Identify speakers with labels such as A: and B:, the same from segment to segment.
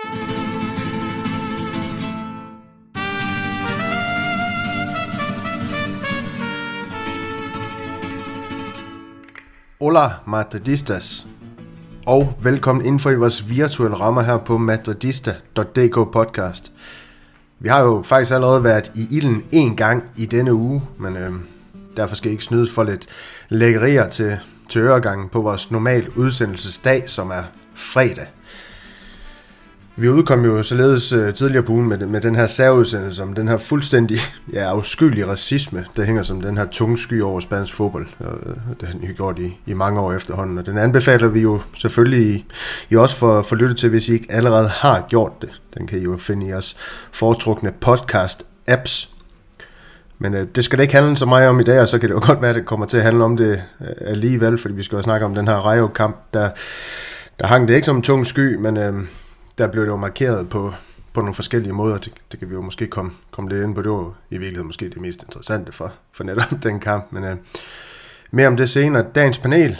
A: Hola Madridistas, og velkommen inden for i vores virtuelle rammer her på madridista.dk podcast. Vi har jo faktisk allerede været i ilden en gang i denne uge, men øh, derfor skal I ikke snydes for lidt lækkerier til, til øregangen på vores normal udsendelsesdag, som er fredag. Vi udkom jo således uh, tidligere på ugen med, med den her særudsendelse om den her fuldstændig ja, afskyelige racisme, der hænger som den her tunge sky over spansk fodbold. Og, uh, det har den gjort i, i mange år efterhånden, og den anbefaler vi jo selvfølgelig I, I også for, for lytte til, hvis I ikke allerede har gjort det. Den kan I jo finde i jeres foretrukne podcast-apps. Men uh, det skal det ikke handle så meget om i dag, og så kan det jo godt være, at det kommer til at handle om det uh, alligevel, fordi vi skal jo snakke om den her Rayo-kamp, der, der hang det ikke som en tung sky, men... Uh, der blev det jo markeret på, på nogle forskellige måder. Det, det kan vi jo måske komme, komme lidt ind på. Det var i virkeligheden måske det mest interessante for, for netop den kamp. Men uh, mere om det senere. Dagens panel,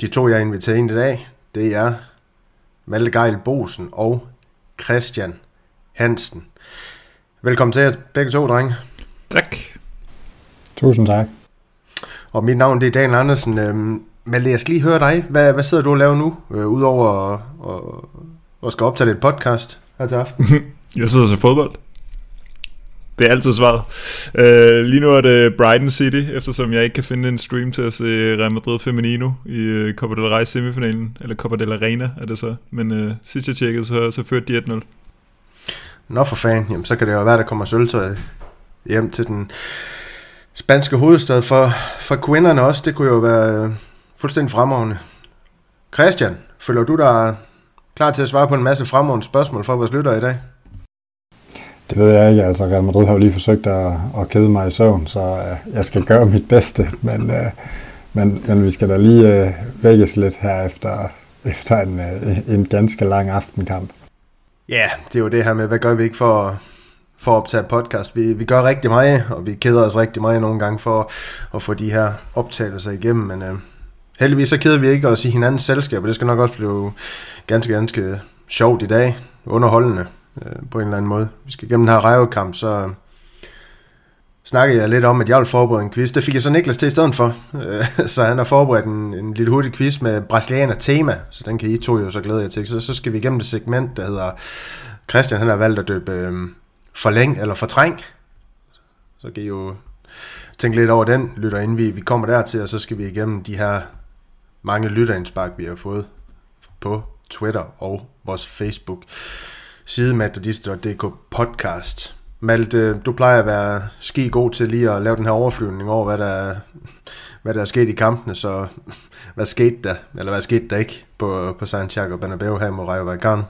A: de to jeg inviterer ind i dag, det er Malte Geil Bosen og Christian Hansen. Velkommen til jer begge to, drenge.
B: Tak.
C: Tusind tak.
A: Og mit navn det er Daniel Andersen. Øhm, Malte, jeg skal lige høre dig. Hvad, hvad sidder du og laver nu, øh, udover at, og skal optage et podcast her til aften?
B: jeg sidder til fodbold. Det er altid svaret. Uh, lige nu er det Brighton City, eftersom jeg ikke kan finde en stream til at se Real Madrid Femenino i uh, Copa del Rey semifinalen, eller Copa del Arena er det så. Men uh, sidst jeg tjekkede, så, så førte de 1-0.
A: Nå for fan, jamen så kan det jo være, der kommer sølvtøj hjem til den spanske hovedstad for, for kvinderne også. Det kunne jo være uh, fuldstændig fremragende. Christian, føler du dig klar til at svare på en masse fremragende spørgsmål fra vores lyttere i dag?
C: Det ved jeg ikke. Altså, Real Madrid har jo lige forsøgt at, at kede mig i søvn, så uh, jeg skal gøre mit bedste. Men, uh, men, men vi skal da lige uh, vækkes lidt her efter, efter en, uh, en ganske lang aftenkamp.
A: Ja, det er jo det her med, hvad gør vi ikke for, for at optage podcast. Vi, vi gør rigtig meget, og vi keder os rigtig meget nogle gange for at få de her optagelser igennem, men uh, heldigvis så keder vi ikke os i hinandens selskab, og det skal nok også blive ganske, ganske sjovt i dag. Underholdende øh, på en eller anden måde. Vi skal gennem den her rejvekamp, så snakkede jeg lidt om, at jeg ville forberede en quiz. Det fik jeg så Niklas til i stedet for. Øh, så han har forberedt en, en lille hurtig quiz med brasilianer tema, så den kan I to jo så glæde jer til. Så, så skal vi igennem det segment, der hedder Christian han har valgt at døbe øh, forlæng eller fortræng. Så kan I jo tænke lidt over den, lytter inden vi, vi kommer dertil, og så skal vi igennem de her mange lytterindspark, vi har fået på Twitter og vores Facebook side matadist.dk podcast. Malte, du plejer at være ski god til lige at lave den her overflyvning over, hvad der, hvad der er sket i kampene, så hvad skete der, eller hvad skete der ikke på, på Santiago Bernabeu her mod Rayo Vallecano?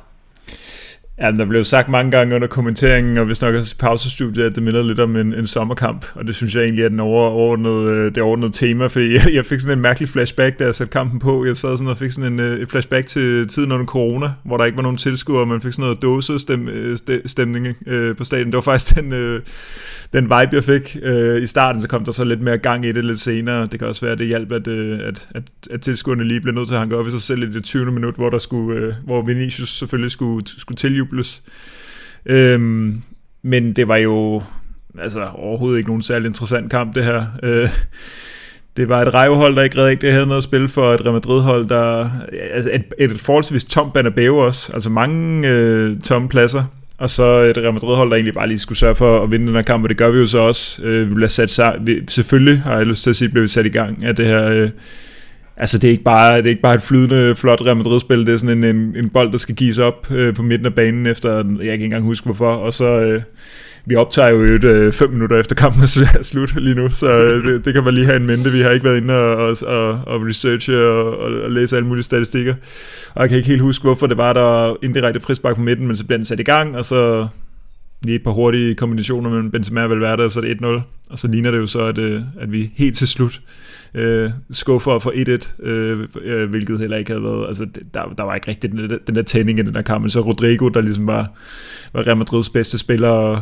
B: Ja, der blev sagt mange gange under kommenteringen, og hvis nok også pausestudiet, at det minder lidt om en, en sommerkamp, og det synes jeg egentlig er den overordnede, øh, det overordnede tema, for jeg, jeg fik sådan en mærkelig flashback, da jeg satte kampen på. Jeg sad sådan og fik sådan en øh, et flashback til tiden under corona, hvor der ikke var nogen tilskuere, og man fik sådan noget dåsestemning øh, øh, på stadion. Det var faktisk den, øh, den vibe, jeg fik øh, i starten, så kom der så lidt mere gang i det lidt senere. Det kan også være, at det hjalp, at, øh, at, at, at tilskuerne lige blev nødt til at hanke op i sig selv i det 20. minut, hvor, der skulle, øh, hvor Vinicius selvfølgelig skulle, skulle bejubles. Øhm, men det var jo altså overhovedet ikke nogen særlig interessant kamp, det her. Øh, det var et rejvehold, der ikke rigtig havde noget at spille for, et Real Madrid-hold, der... Altså et, et forholdsvis tom Banabeo også, altså mange øh, tomme pladser. Og så et Real Madrid-hold, der egentlig bare lige skulle sørge for at vinde den her kamp, og det gør vi jo så også. Øh, vi bliver sat. Vi, selvfølgelig har jeg lyst til at sige, bliver vi sat i gang af det her... Øh, altså det er, ikke bare, det er ikke bare et flydende, flot Real Madrid-spil, det er sådan en, en, en bold, der skal gives op øh, på midten af banen efter, jeg kan ikke engang huske hvorfor, og så... Øh, vi optager jo et øh, fem minutter efter kampen er slut lige nu, så øh, det, det kan man lige have en mente. Vi har ikke været inde og, og, og, og researche og, og, og læse alle mulige statistikker. Og jeg kan ikke helt huske, hvorfor det var der indirekte frispark på midten, men så bliver den sat i gang, og så lige et par hurtige kombinationer mellem Benzema og Valverde, og så er det 1-0. Og så ligner det jo så, at, øh, at vi helt til slut øh, skuffer for 1-1, øh, øh, hvilket heller ikke havde været, altså der, der var ikke rigtig den, den der tænding i den der kamp, men så Rodrigo, der ligesom var, var Real Madrids bedste spiller, og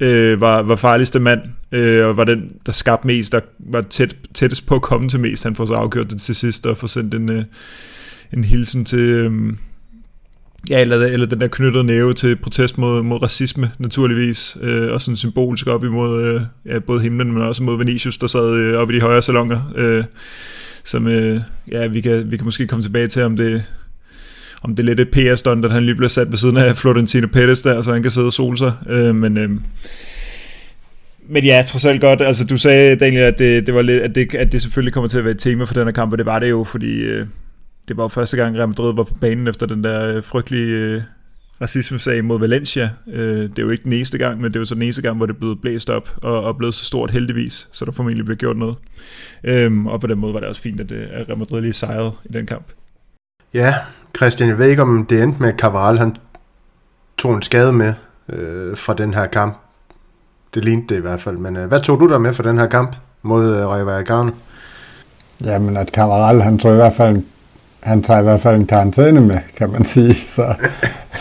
B: øh, var, var farligste mand, øh, og var den, der skabte mest, der var tæt, tættest på at komme til mest. Han får så afgjort det til sidst, og får sendt en, øh, en hilsen til, øh, Ja, eller, eller den der knyttede næve til protest mod, mod racisme, naturligvis. Øh, og sådan symbolisk op imod øh, ja, både himlen, men også mod Venetius, der sad øh, oppe i de højere salonger. Øh, som, øh, ja, vi kan, vi kan måske komme tilbage til, om det, om det er lidt et PR-stunt, at han lige bliver sat ved siden af Florentino Pettis der, så han kan sidde og sole sig. Øh, men, øh, men ja, trods alt godt. Altså, du sagde, Daniel, at det, det var lidt, at det, at det selvfølgelig kommer til at være et tema for den her kamp, og det var det jo, fordi øh, det var jo første gang, Real Madrid var på banen efter den der øh, frygtelige øh, racisme-sag mod Valencia. Øh, det er jo ikke den eneste gang, men det er jo så den eneste gang, hvor det blev blæst op og, og blevet så stort heldigvis, så der formentlig blev gjort noget. Øh, og på den måde var det også fint, at, at Real Madrid lige sejrede i den kamp.
A: Ja, Christian, jeg ved ikke, om det endte med, at Cavaral han tog en skade med øh, fra den her kamp. Det lignede det i hvert fald. Men øh, hvad tog du der med for den her kamp mod øh, Rayo Vallecano?
C: Jamen, at Cavaral, han tog i hvert fald en, han tager i hvert fald en karantæne med, kan man sige. Så,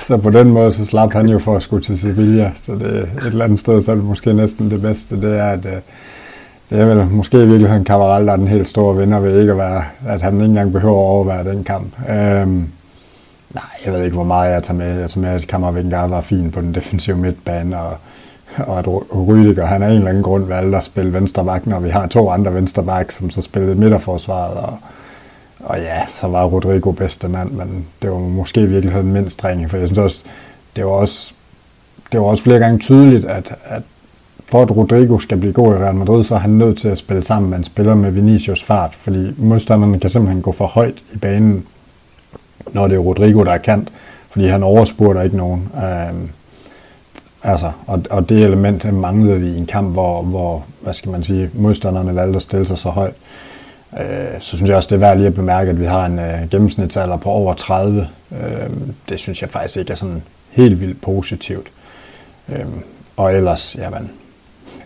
C: så på den måde, så slap han jo for at skulle til Sevilla. Så det er et eller andet sted, så er det måske næsten det bedste. Det er, at øh, det er vel måske i virkeligheden Cavaral, der er den helt store vinder ved ikke at være, at han ikke engang behøver at overvære den kamp. Øhm, nej, jeg ved ikke, hvor meget jeg tager med. Jeg tager med, at Kammervinger var fin på den defensive midtbane, og, og at Rydiger, han er en eller anden grund valgte at spille venstreback, når vi har to andre venstreback, som så spillede midterforsvaret, og, og ja, så var Rodrigo bedste mand, men det var måske i virkeligheden mindst ringe, for jeg synes også, det var også, det var også flere gange tydeligt, at, at for at Rodrigo skal blive god i Real Madrid, så er han nødt til at spille sammen med en spiller med Vinicius fart, fordi modstanderne kan simpelthen gå for højt i banen, når det er Rodrigo, der er kant, fordi han overspurter ikke nogen. Øhm, altså, og, og det element manglede vi i en kamp, hvor, hvor hvad skal man sige, modstanderne valgte at stille sig så højt. Øh, så synes jeg også, det er værd lige at bemærke, at vi har en øh, gennemsnitsalder på over 30. Øh, det synes jeg faktisk ikke er sådan helt vildt positivt. Og ellers, jamen,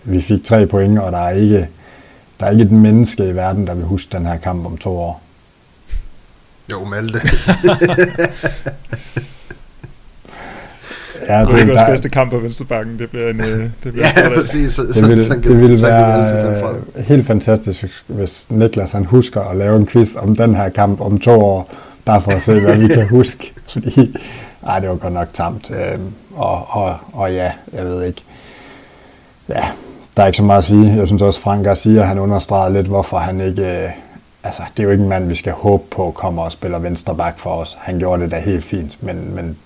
C: vi fik tre point, og der er ikke, der er ikke et menneske i verden, der vil huske den her kamp om to år.
A: Jo, Malte.
B: ja, det er vores bedste kamp på Venstrebakken. Det bliver en... Øh, det bliver
A: ja, præcis. Så,
C: det ville, sådan, det ville være helt fantastisk, hvis Niklas han husker at lave en quiz om den her kamp om to år, bare for at se, hvad vi kan huske. Fordi, ej, det var godt nok tamt. Øhm, og, og, og ja, jeg ved ikke. Ja, der er ikke så meget at sige. Jeg synes også, Frank Garcia, han understreger lidt, hvorfor han ikke... Øh, altså, det er jo ikke en mand, vi skal håbe på kommer og spiller venstre bak for os. Han gjorde det da helt fint, men, men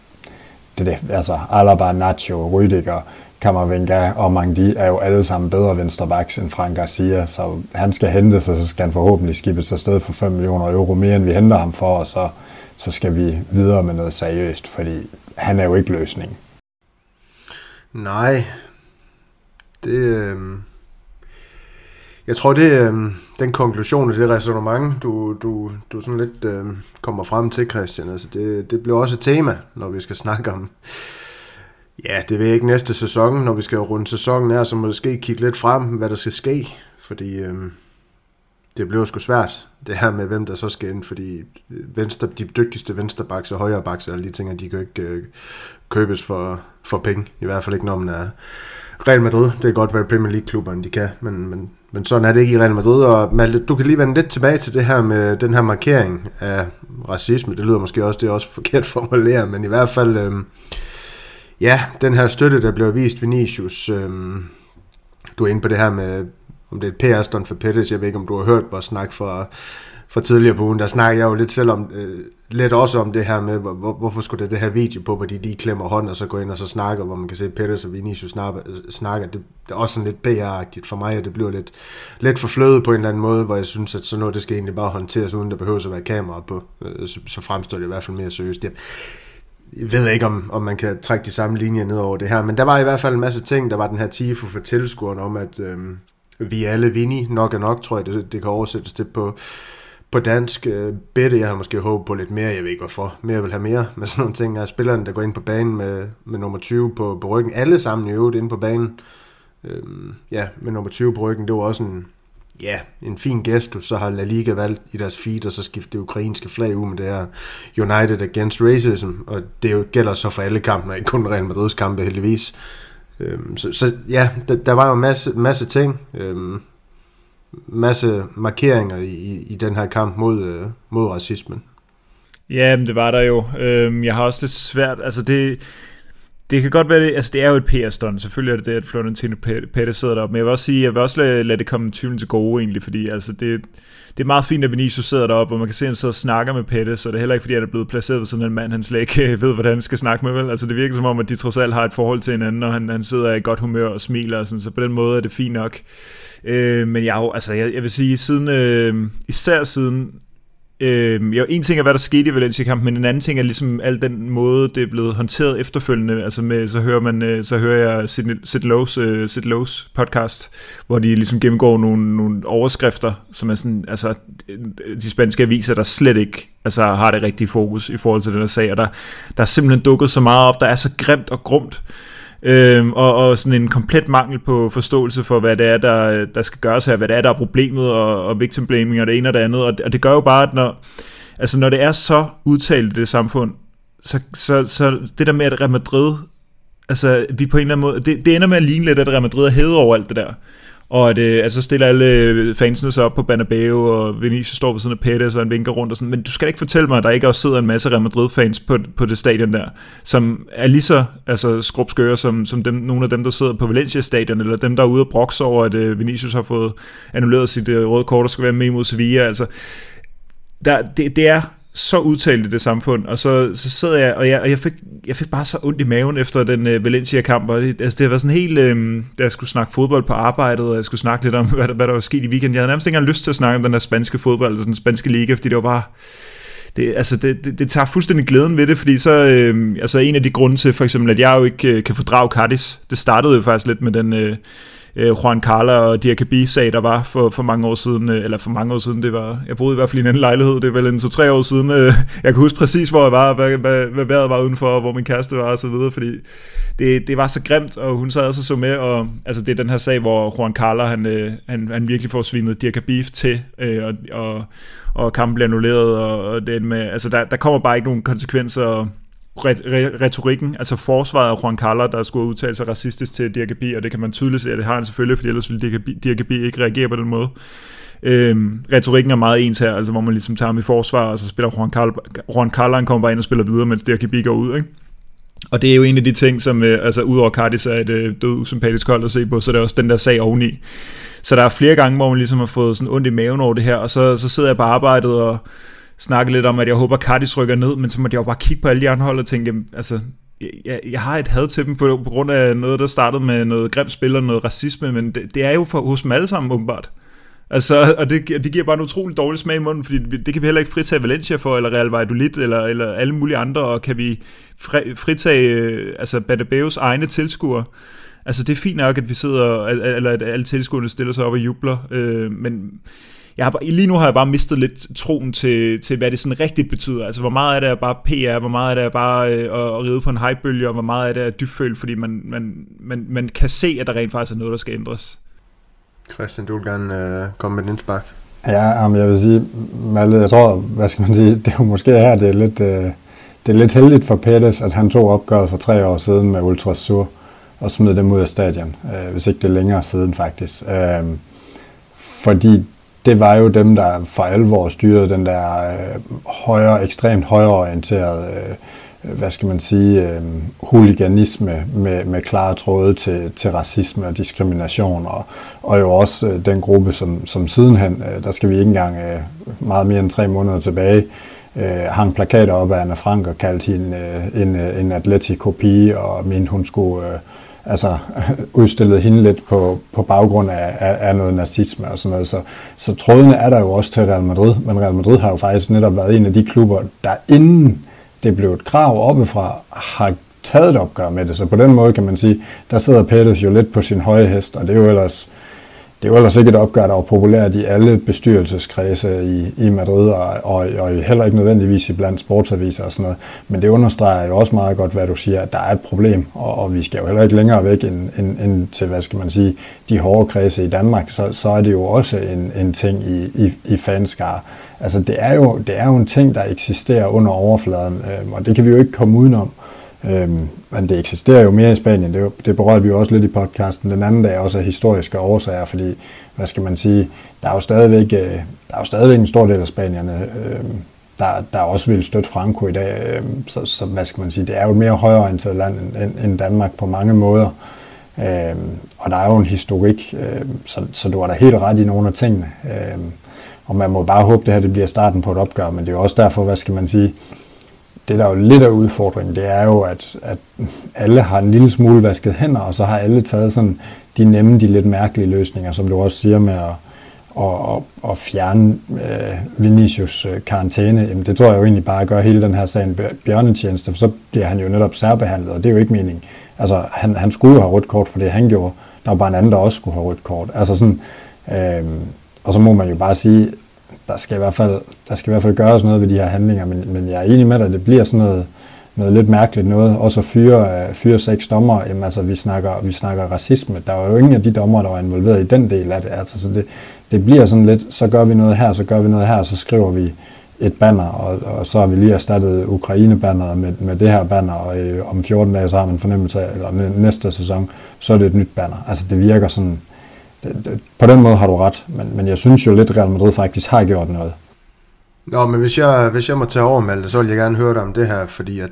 C: det, det, altså, Alaba, Nacho, Rüdiger, Kammervenga og Mangdi er jo alle sammen bedre venstrebacks end Frank Garcia, så han skal hente sig, så skal han forhåbentlig skibes afsted for 5 millioner euro mere, end vi henter ham for, og så, så skal vi videre med noget seriøst, fordi han er jo ikke løsningen.
A: Nej, det, øh, jeg tror, det øh, den konklusion og det resonemang, du, du, du sådan lidt øh, kommer frem til, Christian. Altså det, det bliver også et tema, når vi skal snakke om, ja, det ved jeg ikke næste sæson, når vi skal runde sæsonen her, så må det ske. Kigge lidt frem, hvad der skal ske, fordi øh, det bliver sgu svært, det her med, hvem der så skal ind, fordi øh, venstre, de dygtigste vensterbaks og højrebaks, alle de ting, de kan ikke øh, købes for, for penge, i hvert fald ikke, når man er Real Madrid. Det er godt, hvad Premier League-klubberne de kan, men, men, men sådan er det ikke i Real Madrid. Og Malte, du kan lige vende lidt tilbage til det her med den her markering af racisme. Det lyder måske også, det er også forkert formuleret, men i hvert fald, øhm, ja, den her støtte, der blev vist Vinicius. Øhm, du er inde på det her med, om det er et PR-stunt for Pettis. Jeg ved ikke, om du har hørt vores snak fra, for tidligere på ugen. Der snakkede jeg jo lidt selv om, øh, lidt også om det her med, hvor, hvorfor skulle det det her video på, hvor de lige klemmer hånden, og så går ind og så snakker, hvor man kan se Peters og Vinicius snakker. Øh, snakker. Det, det er også sådan lidt PR-agtigt for mig, at det bliver lidt, lidt forflødet på en eller anden måde, hvor jeg synes, at sådan noget, det skal egentlig bare håndteres, uden der behøver at være kamera på. Øh, så, så fremstår det i hvert fald mere seriøst. Jeg, jeg ved ikke, om, om man kan trække de samme linjer ned over det her, men der var i hvert fald en masse ting. Der var den her tifo for tilskueren om, at øh, vi alle vini nok er nok, tror jeg, det, det kan oversættes til på, på dansk. Øh, bedte. jeg har måske håbet på lidt mere, jeg ved ikke hvorfor. Mere vil have mere med sådan nogle ting. Jeg er spillerne, der går ind på banen med, med nummer 20 på, på ryggen. Alle sammen i øvrigt inde på banen. Øh, ja, med nummer 20 på ryggen, det var også en, ja, en fin gestus. Så har La Liga valgt i deres feed, og så skifte det ukrainske flag ud med det her United Against Racism. Og det gælder så for alle kampe, ikke kun Real Madrid's kampe heldigvis. Øh, så, så ja, der, der var jo en masse, masse ting. Øh, masse markeringer i, i den her kamp mod, øh, mod racismen.
B: Ja, men det var der jo. Øhm, jeg har også lidt svært, altså det, det kan godt være, det, altså det er jo et PR-stunt, selvfølgelig er det det, at Florentino Pettis sidder deroppe, men jeg vil også sige, jeg vil også lade, lade det komme tvivlen til gode egentlig, fordi altså det, det er meget fint, at Vinicius sidder deroppe, og man kan se, at han sidder og snakker med Pettis, og det er heller ikke, fordi han er blevet placeret ved sådan en mand, han slet ikke ved, hvordan han skal snakke med, vel? Altså det virker som om, at de trods alt har et forhold til hinanden, og han, han sidder i godt humør og smiler, og sådan, så på den måde er det fint nok. Øh, men jeg, altså, jeg, jeg vil sige, siden, øh, især siden Øh, jo, en ting er, hvad der skete i Valencia-kampen, men en anden ting er ligesom al den måde, det er blevet håndteret efterfølgende. Altså med, så hører man, øh, så hører jeg Sid Lowe's, uh, Sid Lowe's podcast, hvor de ligesom gennemgår nogle, nogle overskrifter, som er sådan, altså øh, de spanske aviser, der slet ikke altså, har det rigtige fokus i forhold til den her sag, og der, der er simpelthen dukket så meget op, der er så grimt og grumt, Øhm, og, og sådan en komplet mangel på forståelse for, hvad det er, der, der skal gøres her, hvad det er, der er problemet, og, og victim blaming, og det ene og det andet, og det, og det gør jo bare, at når, altså når det er så udtalt i det samfund, så, så, så det der med, at Real Madrid, altså vi på en eller anden måde, det, det ender med at ligne lidt, at Real Madrid er hævet over alt det der. Og at, øh, altså stiller alle øh, fansene sig op på Banabeo, og Vinicius står ved siden af Pettis, og han vinker rundt og sådan. Men du skal ikke fortælle mig, at der ikke også sidder en masse Real Madrid-fans på, på det stadion der, som er lige så altså, skrubskøre som, som dem, nogle af dem, der sidder på Valencia-stadion, eller dem, der er ude og brokse over, at øh, Vinicius har fået annulleret sit øh, røde kort, og skal være med imod Sevilla. Altså, der, det, det er så udtalt i det samfund, og så, så sidder jeg, og jeg, og jeg, fik, jeg fik bare så ondt i maven efter den øh, Valencia-kamp, og det, altså, det var sådan helt, øh, da jeg skulle snakke fodbold på arbejdet, og jeg skulle snakke lidt om, hvad, hvad der var sket i weekenden. Jeg havde nærmest ikke engang lyst til at snakke om den der spanske fodbold, altså den spanske liga, fordi det var bare, det, altså det, det, det tager fuldstændig glæden ved det, fordi så, øh, altså en af de grunde til for eksempel, at jeg jo ikke øh, kan fordrage Cardis, det startede jo faktisk lidt med den, øh, øh, Juan Carla og Diakabi-sag, der var for, for mange år siden, øh, eller for mange år siden, det var, jeg boede i hvert fald i en anden lejlighed, det er vel en to-tre år siden, øh, jeg kan huske præcis, hvor jeg var, hvad, hvad, hvad vejret var udenfor, hvor min kæreste var og så videre, fordi det, det var så grimt, og hun sad også så med, og altså det er den her sag, hvor Juan Carla, han, øh, han, han virkelig får svinet Diakabi til, øh, og, og, og kampen bliver annulleret, og, og det med, altså der, der kommer bare ikke nogen konsekvenser, retorikken, altså forsvaret af Juan Carlos, der skulle udtale sig racistisk til DRGB, og det kan man tydeligt se, at det har han selvfølgelig, fordi ellers ville DRGB ikke reagere på den måde. Øhm, retorikken er meget ens her, altså hvor man ligesom tager ham i forsvar, og så spiller Juan Carlos, Juan Carlos han kommer bare ind og spiller videre, mens DRGB går ud, ikke? Og det er jo en af de ting, som, øh, altså udover Cardis er et øh, død usympatisk hold at se på, så det er også den der sag oveni. Så der er flere gange, hvor man ligesom har fået sådan ondt i maven over det her, og så, så sidder jeg på arbejdet og snakke lidt om, at jeg håber, at Cardis rykker ned, men så må jeg jo bare kigge på alle de andre hold og tænke, altså, jeg, jeg har et had til dem på, på grund af noget, der startede med noget grimt spil og noget racisme, men det, det er jo for, hos dem alle sammen åbenbart. Altså, og det, det giver bare en utrolig dårlig smag i munden, fordi det kan vi heller ikke fritage Valencia for, eller Real Valladolid, eller, eller alle mulige andre, og kan vi fritage øh, altså Badebeus egne tilskuere. Altså, det er fint nok, at vi sidder, eller at alle tilskuerne stiller sig op og jubler, øh, men jeg har, lige nu har jeg bare mistet lidt troen til, til, hvad det sådan rigtigt betyder. Altså, hvor meget af det er bare PR, hvor meget af det er bare øh, at, ride på en hypebølge, og hvor meget af det er dybfølt, fordi man, man, man, man kan se, at der rent faktisk er noget, der skal ændres.
A: Christian, du vil gerne øh, komme med din spark.
C: Ja, um, jeg vil sige, Malle, jeg tror, hvad skal man sige, det er jo måske her, det er lidt, øh, det er lidt heldigt for Pettis, at han tog opgøret for tre år siden med Ultras Sur og smed dem ud af stadion, øh, hvis ikke det er længere siden faktisk. Øh, fordi det var jo dem, der for alvor styrede den der øh, højere, ekstremt højreorienterede, øh, hvad skal man sige, øh, huliganisme med, med klare tråde til, til racisme og diskrimination, og, og jo også øh, den gruppe, som, som sidenhen, øh, der skal vi ikke engang øh, meget mere end tre måneder tilbage, øh, hang plakater op af Anna Frank og kaldte hende øh, en, øh, en atletico-pige, og mente, hun skulle... Øh, altså udstillet hende lidt på, på baggrund af, af, af noget nazisme og sådan noget. Så, så trådene er der jo også til Real Madrid, men Real Madrid har jo faktisk netop været en af de klubber, der inden det blev et krav oppefra, har taget et opgør med det. Så på den måde kan man sige, der sidder Pettis jo lidt på sin høje hest, og det er jo ellers det er jo ellers ikke et opgør, der var populært i alle bestyrelseskredse i, i Madrid, og, og, og heller ikke nødvendigvis i blandt sportsaviser og sådan noget. Men det understreger jo også meget godt, hvad du siger, at der er et problem, og, og vi skal jo heller ikke længere væk end, end, end til, hvad skal man sige, de hårde kredse i Danmark, så, så er det jo også en, en ting i, i, i fanskar. Altså det er, jo, det er jo en ting, der eksisterer under overfladen, øh, og det kan vi jo ikke komme udenom. Øhm, men det eksisterer jo mere i Spanien, det, det berørte vi jo også lidt i podcasten den anden dag, også af historiske årsager, fordi, hvad skal man sige, der er jo stadigvæk, øh, der er jo stadigvæk en stor del af spanierne, øhm, der, der også vil støtte Franco i dag. Øhm, så, så hvad skal man sige, det er jo et mere højorienteret land end, end Danmark på mange måder. Øhm, og der er jo en historik, øhm, så, så du har da helt ret i nogle af tingene. Øhm, og man må bare håbe, det her det bliver starten på et opgør, men det er jo også derfor, hvad skal man sige, det der er jo lidt af udfordringen, det er jo, at, at alle har en lille smule vasket hænder, og så har alle taget sådan de nemme, de lidt mærkelige løsninger, som du også siger med at, at, at, at fjerne øh, Vinicius øh, karantæne. Jamen, det tror jeg jo egentlig bare gør hele den her sagen bjørnetjeneste, for så bliver han jo netop særbehandlet, og det er jo ikke meningen. Altså, han, han skulle jo have rødt kort for det, han gjorde. Der var bare en anden, der også skulle have rødt kort. Altså sådan, øh, og så må man jo bare sige, der skal i hvert fald, der skal i hvert fald gøres noget ved de her handlinger, men, men jeg er enig med dig, det bliver sådan noget, noget lidt mærkeligt noget. Også at fyre, øh, fyre seks dommer, jamen altså vi snakker, vi snakker racisme. Der var jo ingen af de dommer, der var involveret i den del af det. Altså, så det, det bliver sådan lidt, så gør vi noget her, så gør vi noget her, så skriver vi et banner, og, og så har vi lige erstattet Ukraine-banneret med, med det her banner, og øh, om 14 dage så har man fornemmelse af, eller næste sæson, så er det et nyt banner. Altså det virker sådan, øh, på den måde har du ret, men, men jeg synes jo lidt, at Real Madrid faktisk har gjort noget.
A: Nå, men hvis jeg, hvis jeg må tage over, Malte, så vil jeg gerne høre dig om det her, fordi at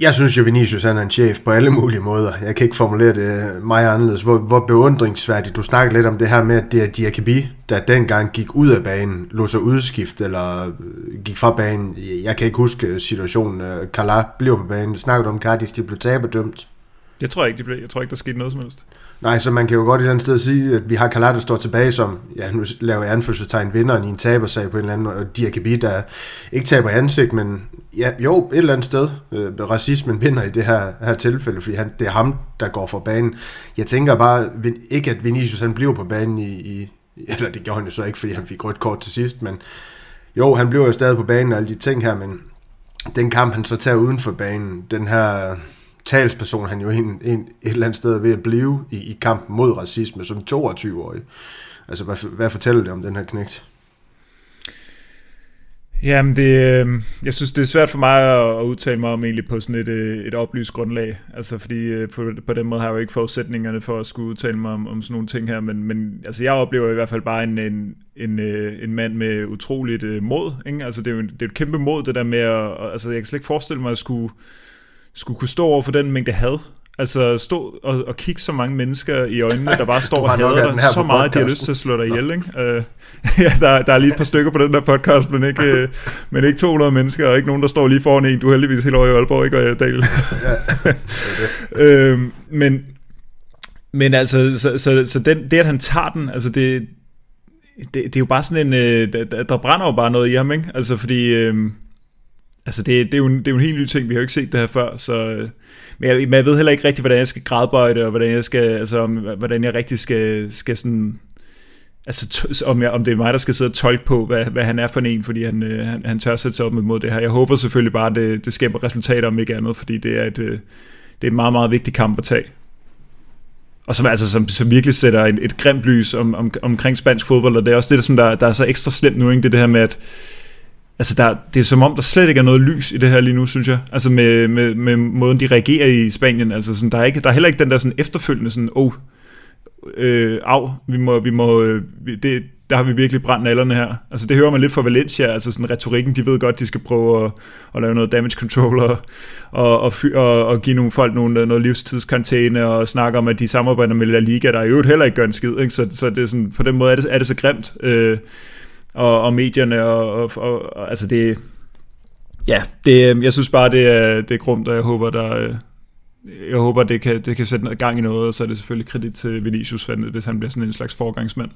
A: jeg synes jo, Vinicius han er en chef på alle mulige måder. Jeg kan ikke formulere det meget anderledes. Hvor, hvor beundringsværdigt. Du snakker lidt om det her med, at det er Diakabi, der dengang gik ud af banen, lå sig udskift eller øh, gik fra banen. Jeg kan ikke huske situationen. Kala blev på banen. Snakker du om Cardis, de blev taberdømt?
B: Jeg tror ikke, de blev. Jeg tror ikke, der skete noget som helst.
A: Nej, så man kan jo godt i andet sted sige, at vi har Kalat, der står tilbage som, ja, nu laver jeg anførselstegn, vinderen i en tabersag på en eller anden måde, og Diakabi, der ikke taber ansigt, men ja, jo, et eller andet sted, øh, racismen vinder i det her, her tilfælde, fordi han, det er ham, der går for banen. Jeg tænker bare, ikke at Vinicius han bliver på banen i, i eller det gjorde han jo så ikke, fordi han fik rødt kort til sidst, men jo, han bliver jo stadig på banen og alle de ting her, men den kamp, han så tager uden for banen, den her talsperson, han jo en, en, et eller andet sted ved at blive i, i kampen mod racisme som 22-årig. Altså, hvad, hvad fortæller det om den her knægt?
B: Jamen, det, øh, jeg synes, det er svært for mig at, udtale mig om egentlig på sådan et, øh, et oplyst grundlag. Altså, fordi øh, på, på den måde har jeg jo ikke forudsætningerne for at skulle udtale mig om, om sådan nogle ting her. Men, men altså, jeg oplever i hvert fald bare en, en, en, øh, en mand med utroligt øh, mod. Ikke? Altså, det er jo det er et kæmpe mod, det der med at... Altså, jeg kan slet ikke forestille mig at skulle skulle kunne stå over for den mængde had. Altså stå og, og kigge så mange mennesker i øjnene, der bare står og hader dig så meget, at de har lyst til at slå dig ihjel. Ikke? Uh, ja, der, der er lige et par stykker på den der podcast, men ikke, uh, men ikke 200 mennesker, og ikke nogen, der står lige foran en. Du er heldigvis helt over i Aalborg, ikke? Og Dal. uh, men, men altså, så, så, så den, det, at han tager den, altså det, det, det er jo bare sådan en, uh, der, der brænder jo bare noget i ham, ikke? Altså fordi... Uh, Altså det, det, er jo en, det er jo en helt ny ting, vi har jo ikke set det her før, så, øh, men, jeg, men jeg ved heller ikke rigtig, hvordan jeg skal gradbøje det, og hvordan jeg skal, altså, hvordan jeg rigtig skal, skal sådan, altså om, jeg, om det er mig, der skal sidde og tolke på, hvad, hvad han er for en, fordi han, øh, han, han tør sætte sig op mod det her. Jeg håber selvfølgelig bare, at det, det skaber resultater, om ikke andet, fordi det er et, øh, det er en meget, meget vigtig kamp at tage. Og som, altså, som, som virkelig sætter et, et grimt lys om, om, omkring spansk fodbold, og det er også det, som der, der er så ekstra slemt nu, ikke? det, det her med, at Altså, der, det er som om, der slet ikke er noget lys i det her lige nu, synes jeg. Altså, med, med, med måden, de reagerer i Spanien. Altså, sådan, der, er ikke, der er heller ikke den der sådan, efterfølgende sådan, oh, øh, af, vi må, vi må, øh, det, der har vi virkelig brændt nallerne her. Altså det hører man lidt fra Valencia, altså sådan retorikken, de ved godt, de skal prøve at, at lave noget damage control og, og, og, og, og give nogle folk nogle, noget livstidskarantæne og snakke om, at de samarbejder med La Liga, der i øvrigt heller ikke gør en skid. Ikke? Så, så det er sådan, på den måde er det, er det så grimt. Øh, og, og medierne, og, og, og, og altså det, ja, det, øhm, jeg synes bare, det er, det er grumt, og jeg håber, der, øh, jeg håber, det kan, det kan sætte noget gang i noget, og så er det selvfølgelig kredit til Vinicius, hvis han bliver sådan en slags forgangsmand.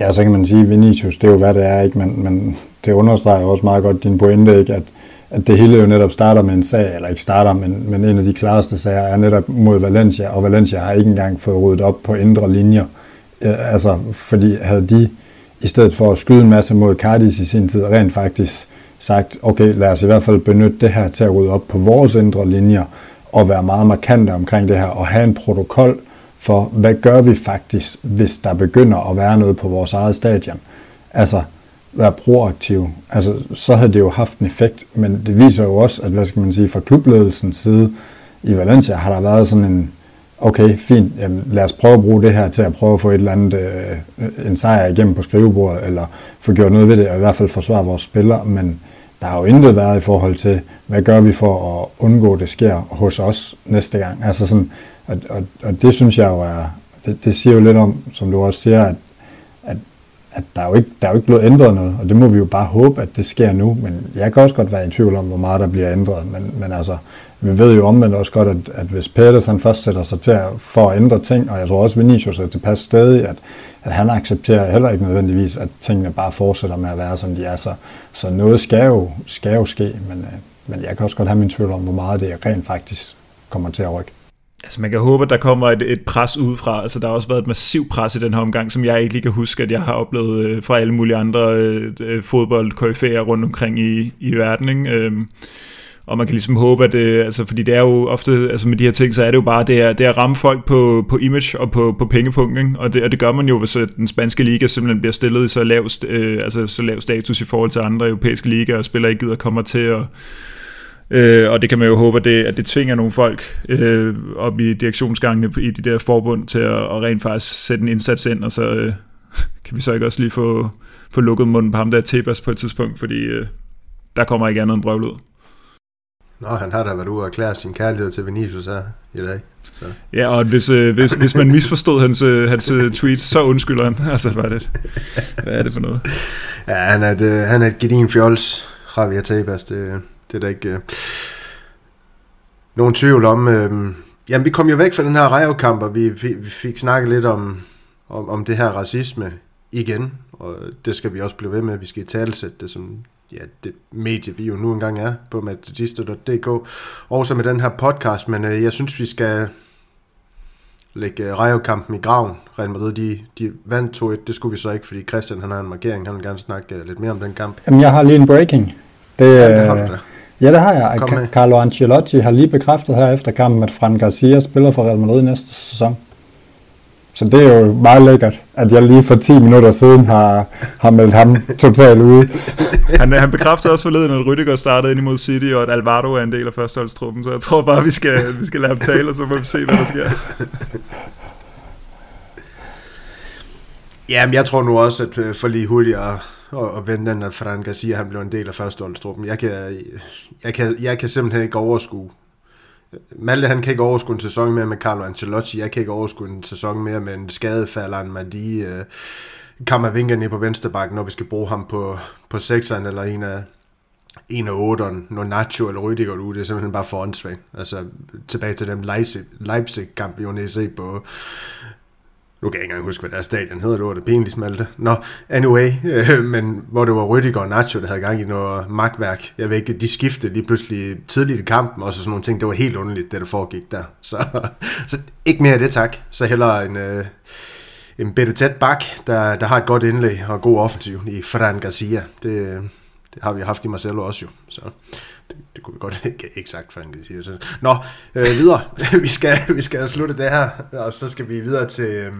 C: Ja, så kan man sige, Vinicius, det er jo hvad det er, ikke? Men, men det understreger også meget godt din pointe, ikke? At, at det hele jo netop starter med en sag, eller ikke starter, men, men en af de klareste sager er netop mod Valencia, og Valencia har ikke engang fået ryddet op på indre linjer. Øh, altså, fordi havde de i stedet for at skyde en masse mod Cardis i sin tid, rent faktisk sagt, okay, lad os i hvert fald benytte det her til at rydde op på vores indre linjer, og være meget markante omkring det her, og have en protokol for, hvad gør vi faktisk, hvis der begynder at være noget på vores eget stadion. Altså, være proaktiv. Altså, så havde det jo haft en effekt, men det viser jo også, at, hvad skal man sige, fra klubledelsens side i Valencia har der været sådan en, okay, fint, jamen, lad os prøve at bruge det her til at prøve at få et eller andet, øh, en sejr igennem på skrivebordet, eller få gjort noget ved det, og i hvert fald forsvare vores spillere, men der har jo intet været i forhold til, hvad gør vi for at undgå, at det sker hos os næste gang. Altså sådan, og, og, og det synes jeg jo er, det, det siger jo lidt om, som du også siger, at, at, at der, er jo ikke, der er jo ikke blevet ændret noget, og det må vi jo bare håbe, at det sker nu, men jeg kan også godt være i tvivl om, hvor meget der bliver ændret, men, men altså, vi ved jo omvendt også godt, at, at hvis Peters han først sætter sig til at, for at ændre ting, og jeg tror også Vinicius er tilpas stadig, at, at han accepterer heller ikke nødvendigvis, at tingene bare fortsætter med at være, som de er. Så, så noget skal jo, skal jo ske, men, øh, men jeg kan også godt have min tvivl om, hvor meget det rent faktisk kommer til at rykke.
B: Altså man kan håbe, at der kommer et, et pres udefra. Altså der har også været et massivt pres i den her omgang, som jeg ikke lige kan huske, at jeg har oplevet øh, fra alle mulige andre øh, øh fodboldkoryfæer rundt omkring i, i verden. Ikke? Øh, og man kan ligesom håbe, at det, altså, fordi det er jo ofte, altså med de her ting, så er det jo bare det er, det er at ramme folk på, på image og på, på pengepunkt, ikke? Og, det, og det gør man jo, hvis øh, den spanske liga simpelthen bliver stillet i så lav, øh, altså så lav status i forhold til andre europæiske ligaer, og spillere ikke gider komme til at Øh, og det kan man jo håbe, at det, at det tvinger nogle folk øh, op i direktionsgangene i de der forbund til at, at rent faktisk sætte en indsats ind, og så øh, kan vi så ikke også lige få, få lukket munden på ham der Tebas på et tidspunkt, fordi øh, der kommer ikke andet end brøvl ud.
A: Nå, han har da været ude og erklære sin kærlighed til Vinicius her i dag. Så.
B: Ja, og hvis, øh, hvis, hvis man misforstod hans, øh, hans øh, tweets, så undskylder han. Altså, hvad er det, hvad er det for noget?
A: Ja, han er et, øh, han er et gedin fjols, Javier Tebas. Det, det er der ikke øh, nogen tvivl om. Øh, jamen, vi kom jo væk fra den her Rayo-kamp, og vi, vi, vi fik snakket lidt om, om, om det her racisme igen, og det skal vi også blive ved med. Vi skal i talsætte det som ja, det medie, vi jo nu engang er på matadister.dk, også med den her podcast, men øh, jeg synes, vi skal lægge øh, Rayo-kampen i graven. Real Madrid, de, de vandt 2-1, det skulle vi så ikke, fordi Christian han har en markering, han vil gerne snakke øh, lidt mere om den kamp.
C: Jamen, jeg har lige en breaking. Det, ja, det har du da. Ja, det har jeg. Carlo Ancelotti har lige bekræftet her efter kampen, at Fran Garcia spiller for Real Madrid næste sæson. Så det er jo meget lækkert, at jeg lige for 10 minutter siden har, har meldt ham totalt ude.
B: han, han bekræftede også forleden, at Rydiger startede ind imod City, og at Alvaro er en del af førsteholdstruppen, så jeg tror bare, vi skal, vi skal lade ham tale, og så må vi se, hvad der sker.
A: Jamen, jeg tror nu også, at øh, for lige hurtigt at, at vende den, at Fran Garcia han blev en del af førsteholdstruppen. Jeg kan, jeg, kan, jeg kan simpelthen ikke overskue Malte han kan ikke overskue en sæson mere med Carlo Ancelotti. Jeg kan ikke overskue en sæson mere med en skadefalder end Madi. Uh, øh, Kammervinker ned på venstre bakke, når vi skal bruge ham på, på sekseren eller en af, en af otteren, når Nacho eller Rüdiger er ude, det er simpelthen bare for åndssvagt. Altså tilbage til dem Leipzig-kamp, vi jo se på nu kan jeg ikke engang huske, hvad deres stadion hedder, det var det pinligt smalte. Nå, anyway, øh, men hvor det var Rüdiger og Nacho, der havde gang i noget magtværk. Jeg ved ikke, de skiftede lige pludselig tidligt i kampen, og så sådan nogle ting, det var helt underligt, det der foregik der. Så, så ikke mere af det, tak. Så heller en, øh, en bedre tæt bak, der, der har et godt indlæg og god offensiv i Fran Garcia. Det, øh, det har vi haft i Marcelo også jo. Så det, det kunne vi godt ikke, ikke sagt, Frank. Siger. Så. Nå, øh, videre. vi, skal, vi skal slutte det her, og så skal vi videre til... Øh,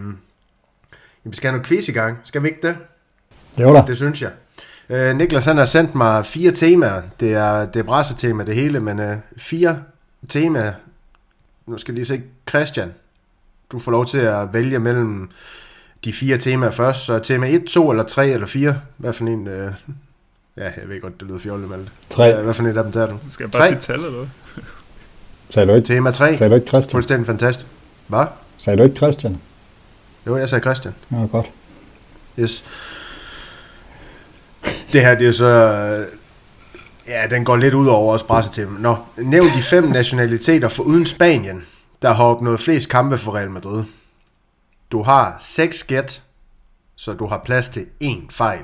A: vi skal have noget quiz i gang. Skal vi ikke det?
C: Jo da.
A: Det synes jeg. Øh, Niklas han har sendt mig fire temaer. Det er, det er brassetema det hele, men øh, fire temaer. Nu skal jeg lige se. Christian, du får lov til at vælge mellem de fire temaer først. Så tema 1, 2 eller 3 eller 4. Hvad for en... Øh, Ja, jeg ved godt, det lyder fjollet, Malte.
C: Tre.
A: Hvad for et af dem tager du?
B: Skal jeg bare Tre? sige tal eller noget?
C: Sagde du ikke?
A: Tema 3.
C: Sagde du ikke Christian?
A: Fuldstændig fantastisk. Hvad?
C: Sagde du ikke Christian?
A: Jo, jeg sagde Christian.
C: Ja, godt.
A: Yes. Det her, det er så... Ja, den går lidt ud over os til. Nå, nævn de fem nationaliteter for uden Spanien, der har opnået flest kampe for Real Madrid. Du har seks gæt, så du har plads til én fejl.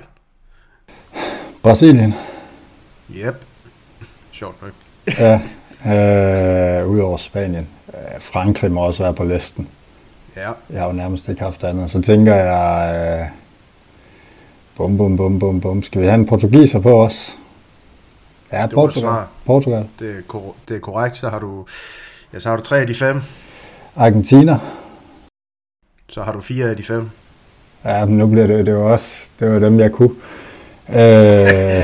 C: Brasilien.
A: Yep. Sjovt nok.
C: ja, øh, udover Spanien. Øh, Frankrig må også være på listen.
A: Ja.
C: Jeg har jo nærmest ikke haft andet. Så tænker jeg, øh, bum, bum, bum, bum, bum. Skal vi have en portugiser på os? Ja, du Portugal. Portugal.
A: Det er, kor- det er korrekt. Så har du, ja, så har du tre af de fem.
C: Argentina.
A: Så har du fire af de fem.
C: Ja, men nu bliver det, det var også, det var dem, jeg kunne. Øh,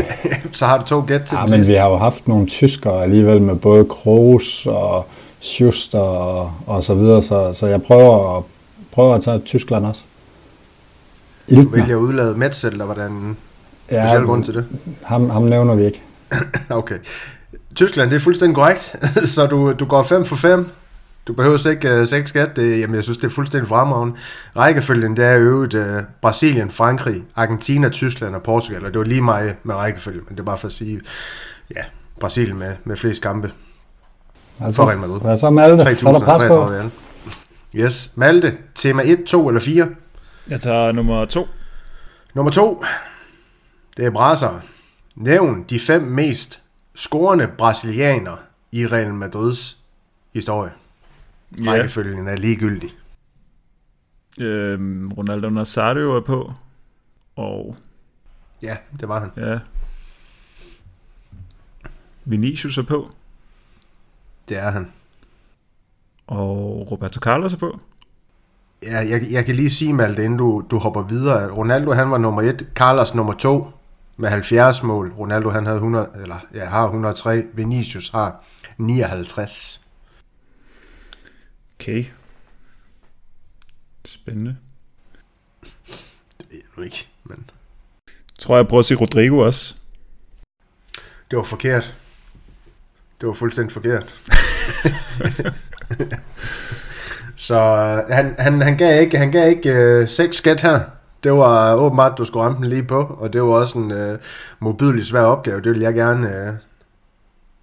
A: så har du to gæt til
C: ja, men vi har jo haft nogle tyskere alligevel med både Kroos og Schuster og, og så videre, så, så jeg prøver at, prøver at tage Tyskland også.
A: Du vælger at udlade Metz, eller hvordan ja, speciel grund til det?
C: Ham, ham nævner vi ikke.
A: okay. Tyskland, det er fuldstændig korrekt. så du, du går 5 for 5. Du behøver ikke uh, 6 skat. Det, jamen, jeg synes, det er fuldstændig fremragende. Rækkefølgen, det er øvet uh, Brasilien, Frankrig, Argentina, Tyskland og Portugal. Og det var lige mig med rækkefølgen, men det er bare for at sige, ja, Brasilien med, med flest kampe.
C: Altså, for Real Madrid. Hvad så Malte? Så er der pres på.
A: Yes. Malte, tema 1, 2 eller 4?
B: Jeg tager nummer 2.
A: Nummer 2. Det er Brasser. Nævn de fem mest scorende brasilianer i Real Madrids historie. Yeah. Rækkefølgen er ligegyldig.
B: Øhm, Ronaldo Nazario er på. Og...
A: Ja, det var han.
B: Ja. Vinicius er på.
A: Det er han.
B: Og Roberto Carlos er på.
A: Ja, jeg, jeg kan lige sige, Malte, inden du, du hopper videre, at Ronaldo han var nummer 1, Carlos nummer 2 med 70 mål. Ronaldo han havde 100, eller ja, har 103, Vinicius har 59.
B: Okay. Spændende.
A: Det ved jeg nu ikke, men...
B: Tror jeg prøver at sige Rodrigo også.
A: Det var forkert. Det var fuldstændig forkert. Så øh, han, han, han gav ikke, han gav ikke øh, seks skat her. Det var åbenbart, du skulle ramme den lige på, og det var også en øh, modbydelig svær opgave. Det vil jeg gerne øh,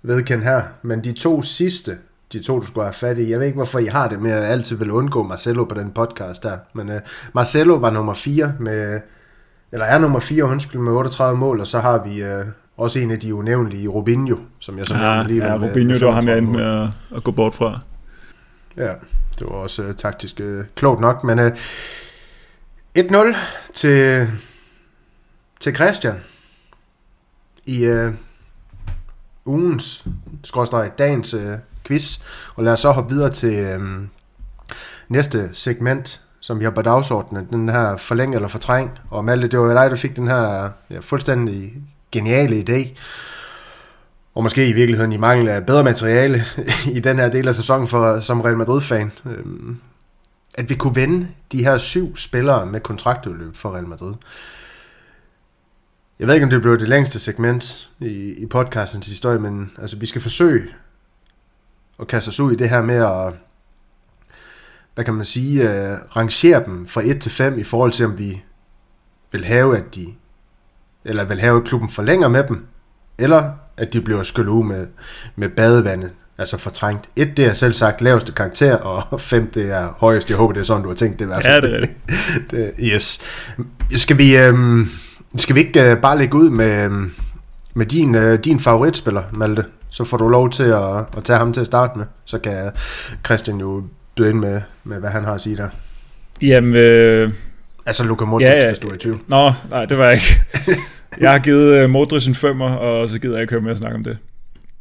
A: vedkende her. Men de to sidste, de to, du skulle have fat i, jeg ved ikke, hvorfor I har det med at altid vil undgå Marcelo på den podcast der. Men øh, Marcelo var nummer 4 med, eller er nummer 4, undskyld, med 38 mål, og så har vi øh, også en af de unævnlige, Robinho, som jeg så
B: ja, lige ja, med, Robinho, det var ham, jeg endte med at, at gå bort fra.
A: Ja, det var også uh, taktisk uh, klogt nok, men uh, 1-0 til, til Christian i uh, ugens, skråstrej, dagens uh, quiz, og lad os så hoppe videre til um, næste segment, som vi har på dagsordenen, den her forlæng eller fortræng, og Malte, det var dig, der fik den her ja, fuldstændig geniale idé, og måske i virkeligheden i mangel af bedre materiale i den her del af sæsonen for, som Real Madrid-fan, øhm, at vi kunne vende de her syv spillere med kontraktudløb for Real Madrid. Jeg ved ikke, om det blev det længste segment i, i podcastens historie, men altså, vi skal forsøge at kaste os ud i det her med at, hvad kan man sige, uh, rangere dem fra 1 til 5 i forhold til, om vi vil have, at de, eller vil have, at klubben forlænger med dem, eller at de bliver skyllet ud med, med badevandet, altså fortrængt. Et, det er selv sagt laveste karakter, og fem, det er højeste. Jeg håber, det er sådan, du har tænkt det i hvert
B: fald. Ja, det er
A: det. yes. Skal vi, øhm, skal vi ikke øh, bare lægge ud med, øhm, med din, øh, din favoritspiller, Malte? Så får du lov til at, at tage ham til at starte med. Så kan Christian jo byde ind med, med hvad han har at sige der.
B: Jamen... Øh...
A: Altså Luka Modric, ja, ja. hvis du er i tvivl.
B: Nå, nej, det var jeg ikke. Jeg har givet uh, Modric en femmer, og så gider jeg ikke høre mere at snakke om det.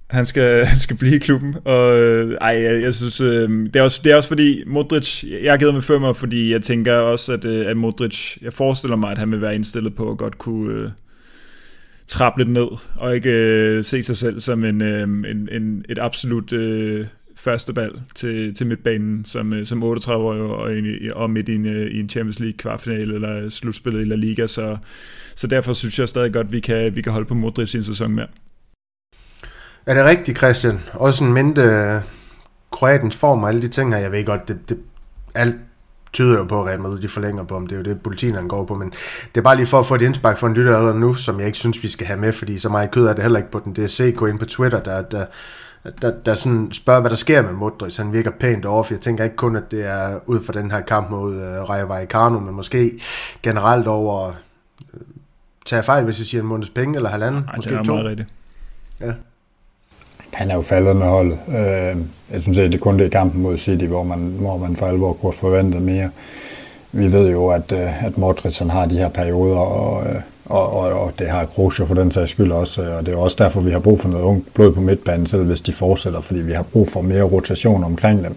B: Han skal, han skal blive i klubben, og øh, ej, jeg, jeg synes, øh, det, er også, det er også fordi, Modric, jeg har givet med femmer, fordi jeg tænker også, at, øh, at Modric, jeg forestiller mig, at han vil være indstillet på at godt kunne øh, trappe lidt ned, og ikke øh, se sig selv som en, øh, en, en, et absolut øh, første valg til, til midtbanen som, øh, som 38-årig og, og midt i en, øh, i en Champions League kvartfinale eller slutspillet i La Liga, så, så derfor synes jeg stadig godt, at vi kan, vi kan holde på Modric i en sæson mere.
A: Er det rigtigt, Christian? Også en mindre øh, Kroatens form og alle de ting her, jeg ved godt, det, det, alt tyder jo på, at Real Madrid de forlænger på, om det er jo det, politikken går på, men det er bare lige for at få et indspark for en lytter allerede nu, som jeg ikke synes, vi skal have med, fordi så meget kød er det heller ikke på den. Det er CK ind på Twitter, der, der, der, der sådan spørger, hvad der sker med Modric. Han virker pænt over, for jeg tænker ikke kun, at det er ud fra den her kamp mod uh, Rayo Vallecano, men måske generelt over... Uh, tager fejl, hvis jeg siger en måneds penge, eller halvanden,
B: Ej,
A: måske
B: det er
A: to.
B: Meget rigtigt.
A: Ja.
C: Han er jo faldet med holdet. Øh, jeg synes, det kun det i kampen mod City, hvor man, hvor man for alvor kunne forvente mere. Vi ved jo, at, øh, at Modric han har de her perioder, og, øh, og, og, og det har Kroos for den sags skyld også, øh, og det er også derfor, vi har brug for noget ung blod på midtbanen, selv hvis de fortsætter, fordi vi har brug for mere rotation omkring dem.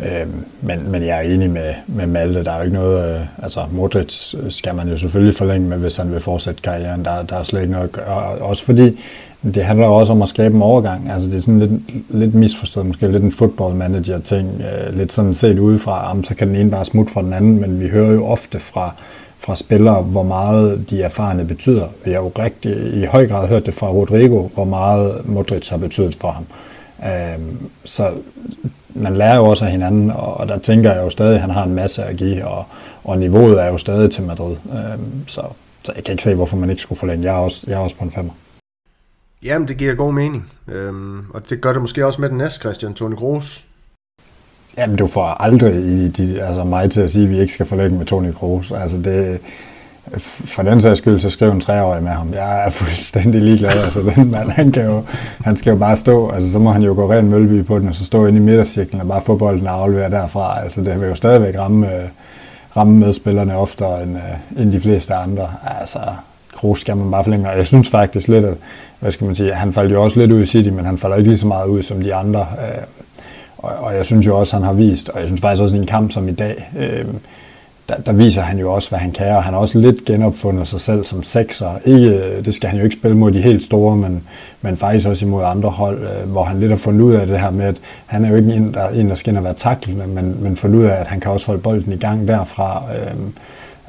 C: Øh, men, men jeg er enig med, med Malte. Der er jo ikke noget... Øh, altså, Modric skal man jo selvfølgelig forlænge med, hvis han vil fortsætte karrieren. Der, der er slet ikke noget... Og også fordi det handler også om at skabe en overgang. Altså, det er sådan lidt, lidt misforstået, måske lidt en football manager ting. Øh, lidt sådan set udefra, om så kan den ene bare smutte fra den anden, men vi hører jo ofte fra fra spillere, hvor meget de erfarne betyder. Vi har jo rigtig i høj grad hørt det fra Rodrigo, hvor meget Modric har betydet for ham. Øhm, så man lærer jo også af hinanden, og der tænker jeg jo stadig, at han har en masse at give, og, og niveauet er jo stadig til Madrid. Øhm, så, så jeg kan ikke se, hvorfor man ikke skulle forlænge. Jeg er også, jeg er også på en femmer.
A: Jamen, det giver god mening. Øhm, og det gør det måske også med den næste, Christian Tone Kroos.
C: Jamen, du får aldrig i de, altså mig til at sige, at vi ikke skal forlænge med Toni Kroos. Altså, det, for den sags skyld, så skriv en treårig med ham. Jeg er fuldstændig ligeglad. Altså, den mand, han, kan jo, han skal jo bare stå. Altså, så må han jo gå ren Mølby på den, og så stå inde i midtercirklen og bare få bolden og aflevere derfra. Altså, det vil jo stadigvæk ramme, ramme medspillerne oftere end, øh, end de fleste andre. Altså, Kroos skal man bare forlænge. Og jeg synes faktisk lidt, at hvad skal man sige, han faldt jo også lidt ud i City, men han falder ikke lige så meget ud som de andre. Øh, og, og jeg synes jo også, han har vist, og jeg synes faktisk også i en kamp som i dag, øh, der, der viser han jo også, hvad han kan, og han har også lidt genopfundet sig selv som sekser. Ikke, øh, det skal han jo ikke spille mod de helt store, men, men faktisk også imod andre hold, øh, hvor han lidt har fundet ud af det her med, at han er jo ikke en, der, en, der skal ind og være taklende, men, men fundet ud af, at han kan også holde bolden i gang derfra. Øh, øh,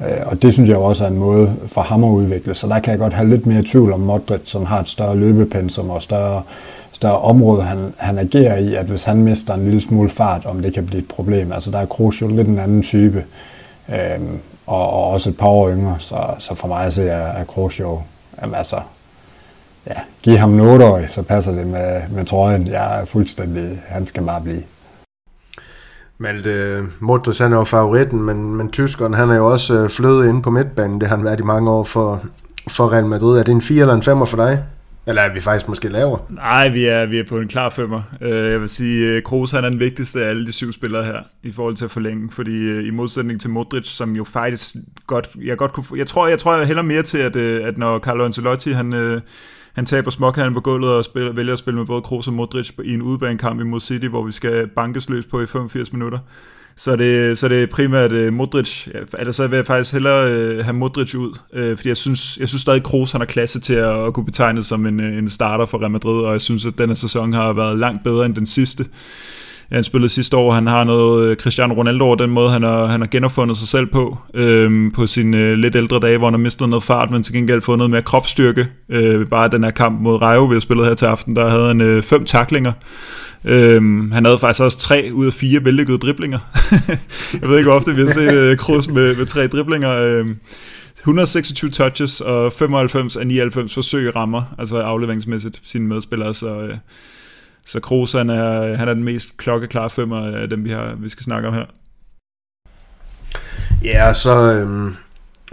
C: Øh, og det synes jeg også er en måde for ham at udvikle. Så der kan jeg godt have lidt mere tvivl om Modric, som har et større løbepensum og større større område, han, han agerer i, at hvis han mister en lille smule fart, om det kan blive et problem. Altså der er Kroos jo lidt en anden type, øhm, og, og også et par år yngre, så, så for mig så er, er Kroos jo, jamen altså, ja, giv ham en 8 så passer det med, med trøjen. Jeg er fuldstændig, han skal bare blive.
A: Malte øh, Modric han er jo favoritten, men, men tyskeren han er jo også øh, flødet inde på midtbanen. Det har han været i mange år for, for Real Madrid. Er det en 4 eller en 5 for dig? Eller er vi faktisk måske lavere?
B: Nej, vi er, vi er på en klar femmer. Øh, jeg vil sige, Kroos han er den vigtigste af alle de syv spillere her, i forhold til at forlænge, fordi i modsætning til Modric, som jo faktisk godt, jeg godt kunne, jeg tror, jeg tror, jeg hælder mere til, at, at når Carlo Ancelotti, han, han taber småkanden på gulvet og spiller, vælger at spille med både Kroos og Modric i en udbanekamp imod City, hvor vi skal bankes løs på i 85 minutter, så det, så det øh, er primært uh, Modric. Eller så vil jeg faktisk hellere uh, have Modric ud, uh, fordi jeg synes, jeg synes stadig, Kroos han har klasse til at, at kunne betegnes som en, en starter for Real Madrid, og jeg synes, at denne sæson har været langt bedre end den sidste. Han spillede sidste år, han har noget øh, Cristiano Ronaldo over den måde, han har, han har genopfundet sig selv på, øhm, på sine øh, lidt ældre dage, hvor han har mistet noget fart, men til gengæld fået noget mere kropsstyrke. Øh, bare den her kamp mod Rayo, vi har spillet her til aften, der havde han øh, fem taklinger, Øhm, han havde faktisk også tre ud af fire vellykkede driblinger. jeg ved ikke, hvor ofte vi har set øh, Kroos med, med tre driblinger. Øh, 126 touches og 95 af 99 forsøg rammer, altså afleveringsmæssigt sine medspillere, så, øh, så Kroos han er, han er den mest klokkeklare femmer af dem, vi, har, vi skal snakke om her.
A: Ja, så, øhm,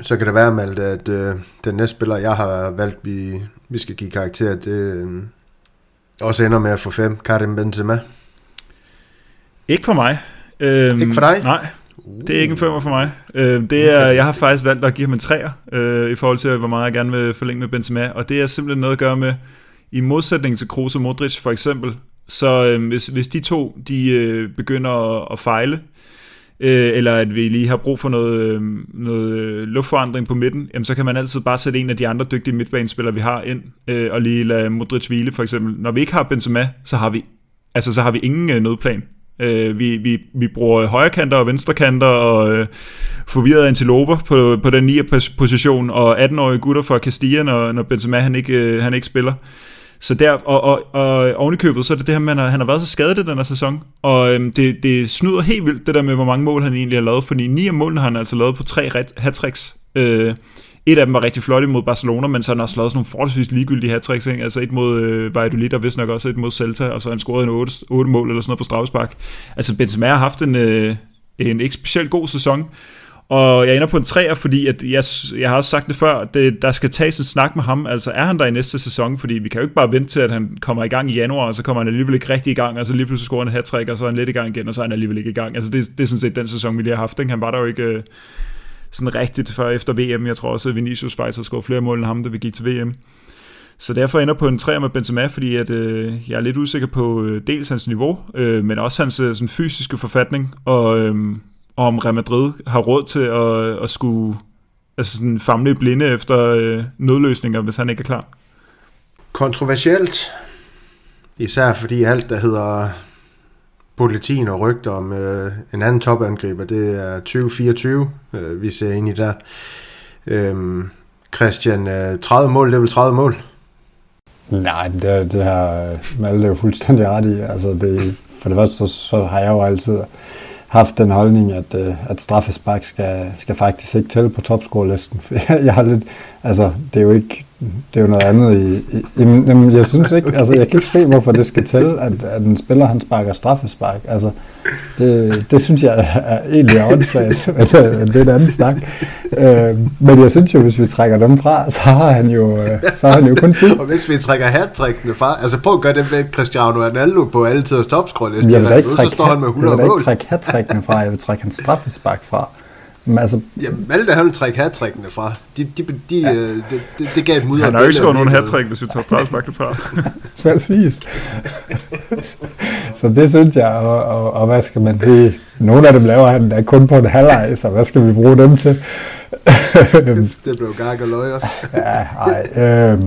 A: så kan det være, Malte, at øh, den næste spiller, jeg har valgt, vi, vi skal give karakter, det, øh, også ender med at få fem. Karim Benzema.
B: Ikke for mig.
A: Øhm, ikke for dig?
B: Nej, det er ikke en femmer for mig. Øhm, det er, jeg har faktisk valgt at give ham en træer, øh, i forhold til, hvor meget jeg gerne vil forlænge med Benzema. Og det er simpelthen noget at gøre med, i modsætning til Kroos og Modric for eksempel, så øh, hvis, hvis de to de øh, begynder at, at fejle, øh, eller at vi lige har brug for noget, øhm, øh, noget luftforandring på midten, jamen så kan man altid bare sætte en af de andre dygtige midtbanespillere, vi har ind, øh, og lige lade Modric hvile for eksempel. Når vi ikke har Benzema, så har vi, altså, så har vi ingen øh, nødplan. Øh, vi, vi, vi bruger højre kanter og venstre kanter og øh, forvirrede antiloper på, på den 9. position, og 18-årige gutter fra Castilla, når, når Benzema han ikke, øh, han ikke spiller. Så der, og, og, og ovenikøbet, så er det det her, man har, han har været så skadet i den her sæson, og øhm, det, det snyder helt vildt, det der med, hvor mange mål han egentlig har lavet, fordi ni af målene har han altså lavet på tre hat øh, et af dem var rigtig flot imod Barcelona, men så har han også lavet sådan nogle forholdsvis ligegyldige hat ikke? altså et mod øh, Valladolid, og vist nok også et mod Celta, og så har han scoret en 8, 8 mål eller sådan noget på Strafspark. Altså Benzema har haft en, øh, en ikke specielt god sæson, og jeg ender på en træer, fordi at jeg, jeg har også sagt det før, det, der skal tages en snak med ham. Altså er han der i næste sæson? Fordi vi kan jo ikke bare vente til, at han kommer i gang i januar, og så kommer han alligevel ikke rigtig i gang, og så lige pludselig scorer han hat og så er han lidt i gang igen, og så er han alligevel ikke i gang. Altså det, det er sådan set den sæson, vi lige har haft. Ikke? Han var der jo ikke øh, sådan rigtigt før efter VM. Jeg tror også, at Vinicius faktisk har scoret flere mål end ham, da vi gik til VM. så derfor ender på en 3 med Benzema, fordi at, øh, jeg er lidt usikker på øh, dels hans niveau, øh, men også hans øh, sådan fysiske forfatning, og, øh, og om Real Madrid har råd til at, at skulle altså sådan famle blinde efter øh, nødløsninger, hvis han ikke er klar.
A: Kontroversielt, især fordi alt, der hedder politin og rygter om øh, en anden topangriber, det er 2024, øh, vi ser ind i der. Øh, Christian, øh, 30 mål, det er vel 30 mål?
C: Nej, det, det har Malte jo fuldstændig ret i. Altså det, for det første, så, så har jeg jo altid haft den holdning, at, øh, at straffespark skal, skal faktisk ikke tælle på topscore-listen. jeg har lidt, altså, det er jo ikke, det er jo noget andet i, i, jamen, jeg synes ikke, altså jeg kan ikke se, hvorfor det skal tælle, at, at en spiller, han sparker straffespark. Altså, det, det synes jeg er, er egentlig åndssvagt, men det er en anden snak. Øh, men jeg synes jo, hvis vi trækker dem fra, så har han jo, øh, så har han jo kun tid.
A: Og hvis vi trækker hat fra, altså prøv at gøre det med Cristiano Ronaldo på alle tiders topscore-liste,
C: jeg vil ikke trække, så står han med 100 mål. Jeg vil ikke trække hat fra, jeg vil trække hans straffespark fra.
A: Men altså, ja, Malte han vil trække hat fra. De, de, de, ja. øh, det, det, det gav et mudder.
B: Han har jo ikke skåret nogen hat hvis vi tager straffesparkene fra.
C: Præcis. så det synes jeg, og, og, og, hvad skal man sige, nogle af dem laver han da kun på en halvleg, så hvad skal vi bruge dem til?
A: det, det blev gak og løjer.
C: ja, ej, øh,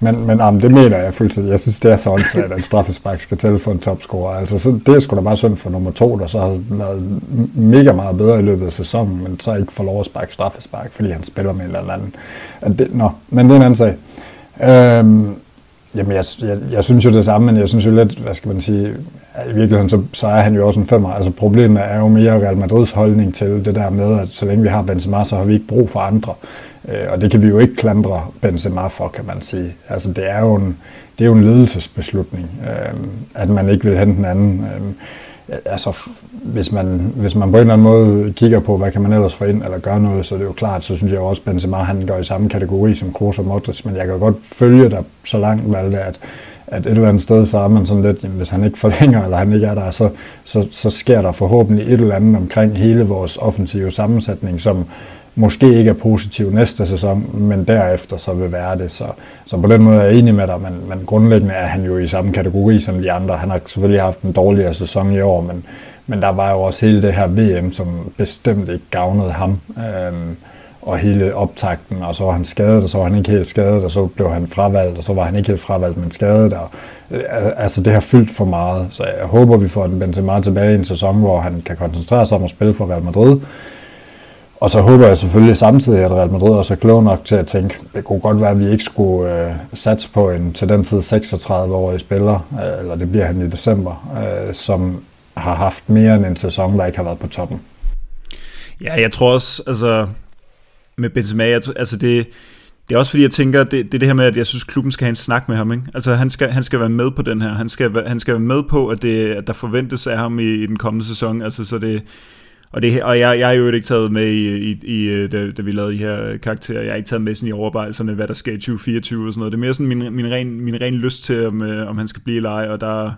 C: men, men ah, jamen, det mener jeg fuldstændig. Jeg synes, det er så åndssvagt, at straffespark skal tælle for en topscorer. Altså, så det er sgu da bare synd for nummer to, der så har været mega meget bedre i løbet af sæsonen, men så ikke får lov at sparke straffespark, fordi han spiller med en eller anden. At det, nå, men det er en anden sag. Øhm, jamen, jeg, jeg, jeg, synes jo det samme, men jeg synes jo lidt, hvad skal man sige, i virkeligheden, så, så er han jo også en femmer. Altså problemet er jo mere Real Madrids holdning til det der med, at så længe vi har Benzema, så har vi ikke brug for andre. Øh, og det kan vi jo ikke klandre Benzema for, kan man sige. Altså det er jo en, det er jo en ledelsesbeslutning, øh, at man ikke vil hente den anden. Øh, altså, hvis man, hvis man på en eller anden måde kigger på, hvad kan man ellers få ind eller gøre noget, så er det jo klart, så synes jeg også, at Benzema han går i samme kategori som Kroos og Modric, men jeg kan godt følge dig så langt, Valde, at, at et eller andet sted, så er man sådan lidt, jamen, hvis han ikke forlænger, eller han ikke er der, så, så, så sker der forhåbentlig et eller andet omkring hele vores offensive sammensætning, som, måske ikke er positiv næste sæson, men derefter så vil være det. Så, så på den måde er jeg enig med dig, men, men grundlæggende er han jo i samme kategori som de andre. Han har selvfølgelig haft en dårligere sæson i år, men, men der var jo også hele det her VM, som bestemt ikke gavnede ham. Øhm, og hele optakten, og så var han skadet, og så var han ikke helt skadet, og så blev han fravalgt, og så var han ikke helt fravalgt, men skadet. Og, øh, altså det har fyldt for meget, så jeg håber, vi får en Benzema tilbage i en sæson, hvor han kan koncentrere sig om at spille for Real Madrid, og så håber jeg selvfølgelig samtidig, at Real Madrid også er klog nok til at tænke, det kunne godt være, at vi ikke skulle øh, satse på en til den tid 36-årig spiller, øh, eller det bliver han i december, øh, som har haft mere end en sæson, der ikke har været på toppen.
B: Ja, jeg tror også, altså med Benzema, jeg, altså det, det er også fordi, jeg tænker, det, det er det her med, at jeg synes, klubben skal have en snak med ham. Ikke? Altså han skal, han skal være med på den her. Han skal, han skal være med på, at, det, at der forventes af ham i, i den kommende sæson. Altså så det, og, det, og jeg, jeg er jo ikke taget med i, i, i øh, da, da vi lavede de her karakterer, jeg har ikke taget med sådan i overvejelserne, hvad der sker i 2024 og sådan noget. Det er mere sådan min, min, ren, min ren lyst til, om, øh, om han skal blive i leje, og der,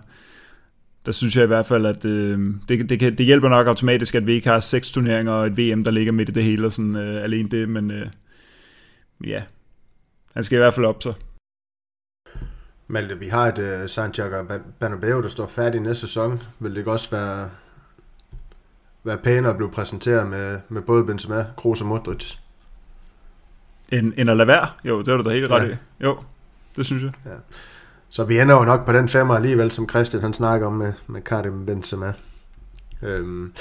B: der synes jeg i hvert fald, at øh, det, det, kan, det hjælper nok automatisk, at vi ikke har seks turneringer og et VM, der ligger midt i det hele, og sådan øh, alene det, men øh, ja, han skal i hvert fald op så.
A: Malte, vi har et uh, Santiago Bernabeu, der står færdig næste sæson. Vil det også være være pænere at blive præsenteret med, med både Benzema, Kroos og Modric.
B: End, end at lade være? Jo, det var du da helt ret ja. i. Jo, det synes jeg. Ja.
A: Så vi ender jo nok på den femmer alligevel, som Christian han snakker om med, med Karim Benzema. Øhm,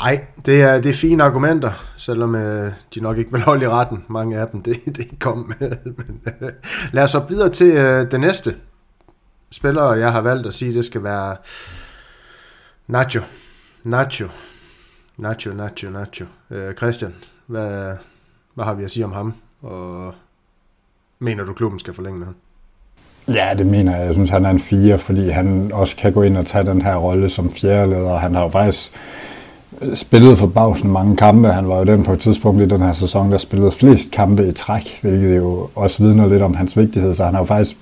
A: ej, det er, det er fine argumenter, selvom øh, de nok ikke vil holde i retten. Mange af dem, det, det kom med. Men, øh, lad os så videre til øh, det næste spiller, jeg har valgt at sige, det skal være Nacho. Nacho. Nacho, Nacho, Nacho. Øh, Christian, hvad, hvad har vi at sige om ham? Og mener du, klubben skal forlænge med ham?
C: Ja, det mener jeg. Jeg synes, han er en fire, fordi han også kan gå ind og tage den her rolle som fjerdeleder. Han har jo faktisk spillet for Bausen mange kampe. Han var jo den på et tidspunkt i den her sæson, der spillede flest kampe i træk, hvilket jo også vidner lidt om hans vigtighed. Så han har jo faktisk,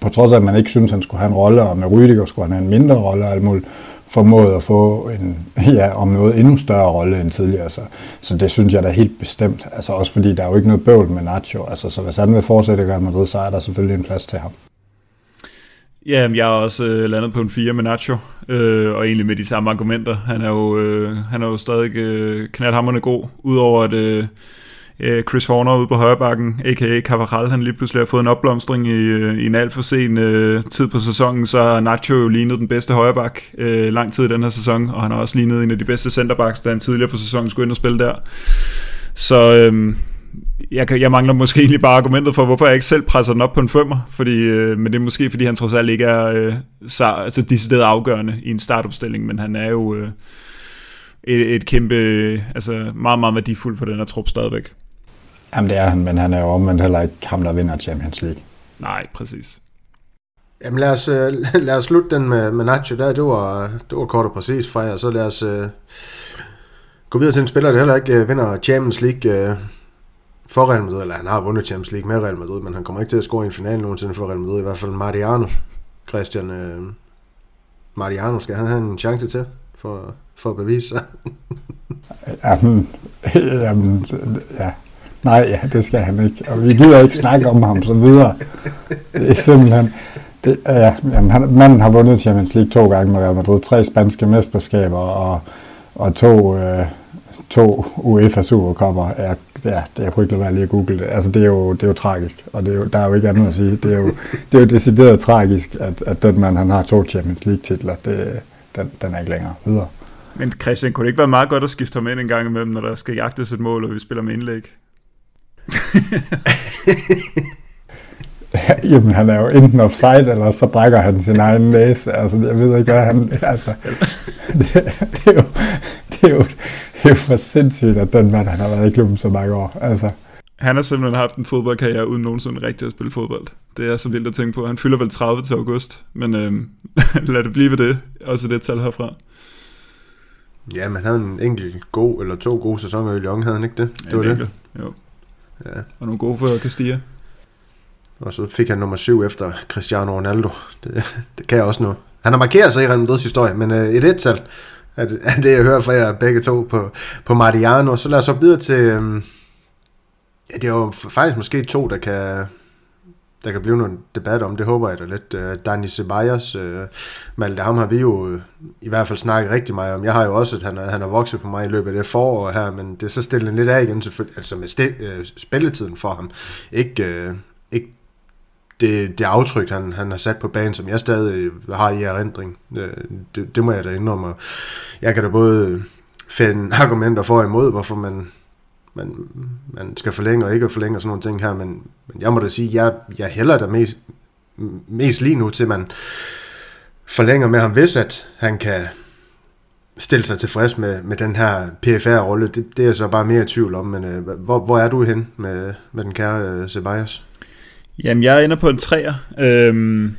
C: på trods af, at man ikke synes, han skulle have en rolle, og med Rydiger skulle han have en mindre rolle og alt muligt, formået at få en, ja, om noget endnu større rolle end tidligere. Så, så det synes jeg da helt bestemt. Altså også fordi der er jo ikke noget bøvl med Nacho. Altså, så hvis han vil fortsætte at gøre Madrid, så er der selvfølgelig en plads til ham.
B: Ja, jeg er også øh, landet på en 4 med Nacho, øh, og egentlig med de samme argumenter. Han er jo, øh, han er jo stadig øh, knaldhammerne god, udover at øh, øh, Chris Horner ude på højrebakken, a.k.a. Cavaral, han lige pludselig har fået en opblomstring i, øh, i en alt for sen øh, tid på sæsonen, så har Nacho jo lignet den bedste højreback øh, lang tid i den her sæson, og han har også lignet en af de bedste centerbacks, da han tidligere på sæsonen skulle ind og spille der. Så øh, jeg, jeg mangler måske egentlig bare argumentet for, hvorfor jeg ikke selv presser den op på en femmer, fordi, øh, men det er måske, fordi han trods alt ikke er øh, så, altså decideret afgørende i en startopstilling, men han er jo øh, et, et kæmpe, øh, altså meget, meget værdifuld for den her trup stadigvæk.
C: Jamen det er han, men han er jo omvendt heller ikke ham, der vinder Champions League.
B: Nej, præcis.
A: Jamen lad os, øh, lad os slutte den med, med Nacho der. Det var, det var kort og præcis fra jer. Så lad os uh, gå videre til en spiller, der heller ikke uh, vinder Champions League uh, for Real Madrid. Eller han har vundet Champions League med Real Madrid, men han kommer ikke til at score i en finale nogensinde for Real Madrid. I hvert fald Mariano. Christian uh, Mariano, skal han have en chance til for, for at bevise sig?
C: jamen, jamen, ja, Nej, ja, det skal han ikke. Og vi gider ikke snakke om ham så videre. Det er simpelthen... Det, ja, jamen, han, manden har vundet Champions League to gange med Real Madrid, tre spanske mesterskaber og, og to, øh, to UEFA Supercupper. Ja, ja, det, jeg kunne ikke lade være lige at google det. Altså, det er jo, det er jo tragisk, og det er jo, der er jo ikke andet at sige. Det er jo, det er jo decideret tragisk, at, at den mand, han har to Champions League titler, det, den, den er ikke længere videre.
B: Men Christian, kunne det ikke være meget godt at skifte ham ind en gang imellem, når der skal jagtes et mål, og vi spiller med indlæg?
C: Jamen, han er jo enten offside, eller så brækker han sin egen næse. Altså, jeg ved ikke, hvad han... Altså, det, det, er jo, det, er jo, det er jo for sindssygt, at den mand, han har været i klubben så mange år. Altså.
B: Han har simpelthen haft en fodboldkarriere, uden nogensinde rigtig at spille fodbold. Det er så vildt at tænke på. Han fylder vel 30 til august, men øhm, lad det blive ved det. Også det tal herfra.
A: Ja, men han havde en enkelt god, eller to gode sæsoner i Lyon, havde han ikke det? Det
B: ja,
A: var det.
B: Enkelt. Jo. Ja. Og nogle gode for Castilla.
A: Og så fik han nummer syv efter Cristiano Ronaldo. Det, det kan jeg også nu. Han har markeret sig i Real Madrid's historie, men øh, et et-tal er det, er det, jeg hører fra jer begge to på, på Mariano. Så lad os så videre til... Øh, ja, det er jo faktisk måske to, der kan, der kan blive noget debat om, det håber jeg da lidt. Øh, Danny Dani Ceballos, øh, Malte, ham har vi jo øh, i hvert fald snakket rigtig meget om. Jeg har jo også, at han, han har vokset på mig i løbet af det forår her, men det er så stillet lidt af igen selvfølgelig, altså med stil, øh, spilletiden for ham. Ikke, øh, ikke det, det aftryk, han, han har sat på banen, som jeg stadig har i erindring. Øh, det, det må jeg da indrømme. Jeg kan da både finde argumenter for og imod, hvorfor man man, man skal forlænge og ikke forlænge og sådan nogle ting her, men, men jeg må da sige, jeg, jeg hælder da mest, mest lige nu til, man forlænger med ham, hvis at han kan stille sig tilfreds med, med den her PFR-rolle. Det, det er jeg så bare mere i tvivl om, men øh, hvor, hvor er du hen med, med den kære øh, Ceballos?
B: Jamen, jeg ender på en træer. Øhm,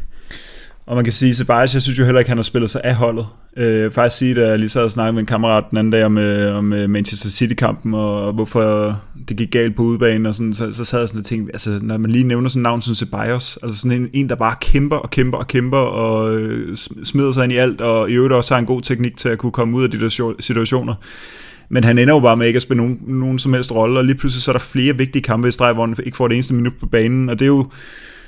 B: og man kan sige, Ceballos, jeg synes jo heller ikke, han har spillet sig af holdet. Øh, faktisk sige, da jeg lige sad og snakkede med en kammerat den anden dag om, øh, om øh, Manchester City-kampen, og, og hvorfor det gik galt på udebanen, og sådan, så, så sad jeg sådan og tænkte, altså når man lige nævner sådan en navn som Ceballos, altså sådan en, en, der bare kæmper og kæmper og kæmper, og øh, smider sig ind i alt, og i øvrigt også har en god teknik til at kunne komme ud af de der situationer. Men han ender jo bare med ikke at spille nogen, nogen som helst rolle, og lige pludselig så er der flere vigtige kampe i streg, hvor han ikke får det eneste minut på banen, og det er jo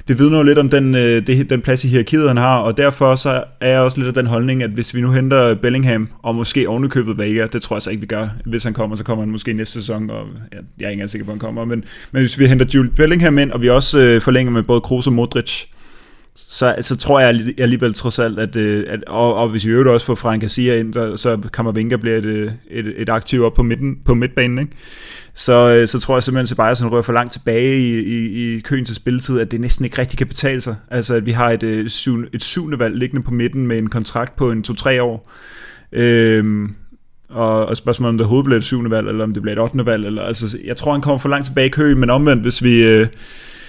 B: det vidner jo lidt om den, øh, det, den plads i hierarkiet, han har, og derfor så er jeg også lidt af den holdning, at hvis vi nu henter Bellingham, og måske ovenikøbet Vega, det tror jeg så ikke, vi gør. Hvis han kommer, så kommer han måske næste sæson, og ja, jeg er ikke engang sikker på, at han kommer. Men, men hvis vi henter Jude Bellingham ind, og vi også øh, forlænger med både Kroos og Modric, så, så tror jeg alligevel trods alt, at, øh, at og, og hvis vi øvrigt også får Frank Garcia ind, så, så Kammervenga bliver et, øh, et, et aktiv op på, midten, på midtbanen, ikke? Så, øh, så tror jeg simpelthen, at Bayern rører for langt tilbage i, i, i køen til spilletid, at det næsten ikke rigtig kan betale sig. Altså, at vi har et, et, syv, et syvende valg liggende på midten med en kontrakt på en 2-3 år. Øhm, og, og spørgsmålet om det overhovedet bliver et syvende valg, eller om det bliver et ottende valg. Eller, altså, jeg tror, han kommer for langt tilbage i køen, men omvendt, hvis vi, øh,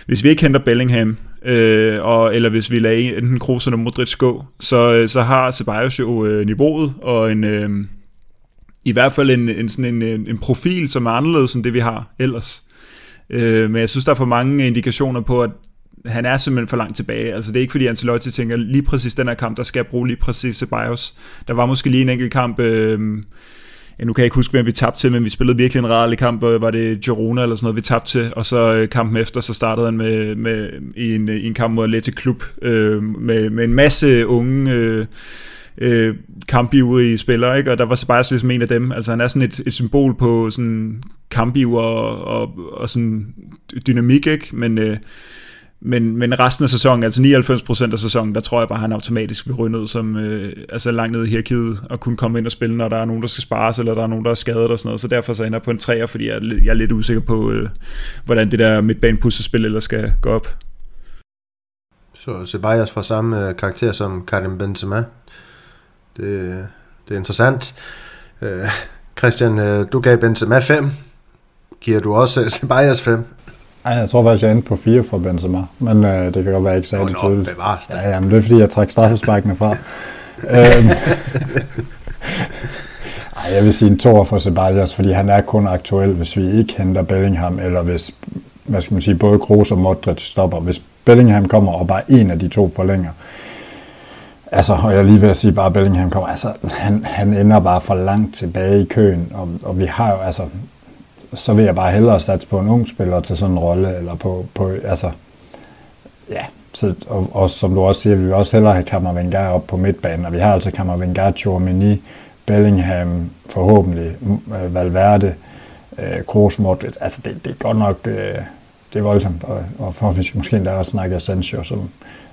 B: hvis vi ikke henter Bellingham, øh, og, eller hvis vi lader enten Kroos eller Modric gå, så, øh, så har Ceballos jo øh, niveauet og en, øh, i hvert fald en, en, sådan en, øh, en profil, som er anderledes end det, vi har ellers. Øh, men jeg synes, der er for mange indikationer på, at han er simpelthen for langt tilbage. Altså det er ikke fordi Ancelotti tænker, lige præcis den her kamp, der skal jeg bruge lige præcis Ceballos. Der var måske lige en enkelt kamp, øh, ja, nu kan jeg ikke huske, hvem vi tabte til, men vi spillede virkelig en rar kamp, hvor var det Girona eller sådan noget, vi tabte til, og så øh, kampen efter, så startede han med, med i, en, øh, i en kamp mod Athletic Klub, øh, med, med en masse unge øh, øh, kampivrige spillere, ikke? og der var Sebastian ligesom en af dem. Altså han er sådan et, et symbol på sådan kampiver og, og, og sådan dynamik, ikke? men... Øh, men, men resten af sæsonen, altså 99% af sæsonen, der tror jeg bare, at han automatisk vil ryge ned som, øh, altså langt ned i hierarkiet og kunne komme ind og spille, når der er nogen, der skal spares, eller der er nogen, der er skadet og sådan noget. Så derfor så ender jeg på en 3'er, fordi jeg er, jeg er lidt usikker på, øh, hvordan det der midtbanepuslespil eller skal gå op.
A: Så Ceballos får samme øh, karakter som Karim Benzema. Det, det er interessant. Øh, Christian, øh, du gav Benzema 5. Giver du også øh, Ceballos 5?
C: Ej, jeg tror faktisk, jeg endte på 4 for Benzema, men øh, det kan godt være, jeg ikke sagde oh, det tydeligt. Ja, ja, men det er fordi, jeg trækker straffesparkene fra. øhm, ej, jeg vil sige en toer for Ceballos, fordi han er kun aktuel, hvis vi ikke henter Bellingham, eller hvis, hvad skal man sige, både Kroos og Modric stopper. Hvis Bellingham kommer, og bare en af de to forlænger, Altså, og jeg lige ved at sige bare, Bellingham kommer, altså, han, han ender bare for langt tilbage i køen, og, og vi har jo, altså, så vil jeg bare hellere satse på en ung spiller til sådan en rolle, eller på, på altså, ja, så, og, og, som du også siger, vi vil også hellere have Kammervengar op på midtbanen, og vi har altså Kammervengar, Chormini, Bellingham, forhåbentlig øh, Valverde, øh, Kroos, Modric, altså det, det er godt nok, øh, det er voldsomt, og, og forhåbentlig måske endda også snakke Asensio, som, øh,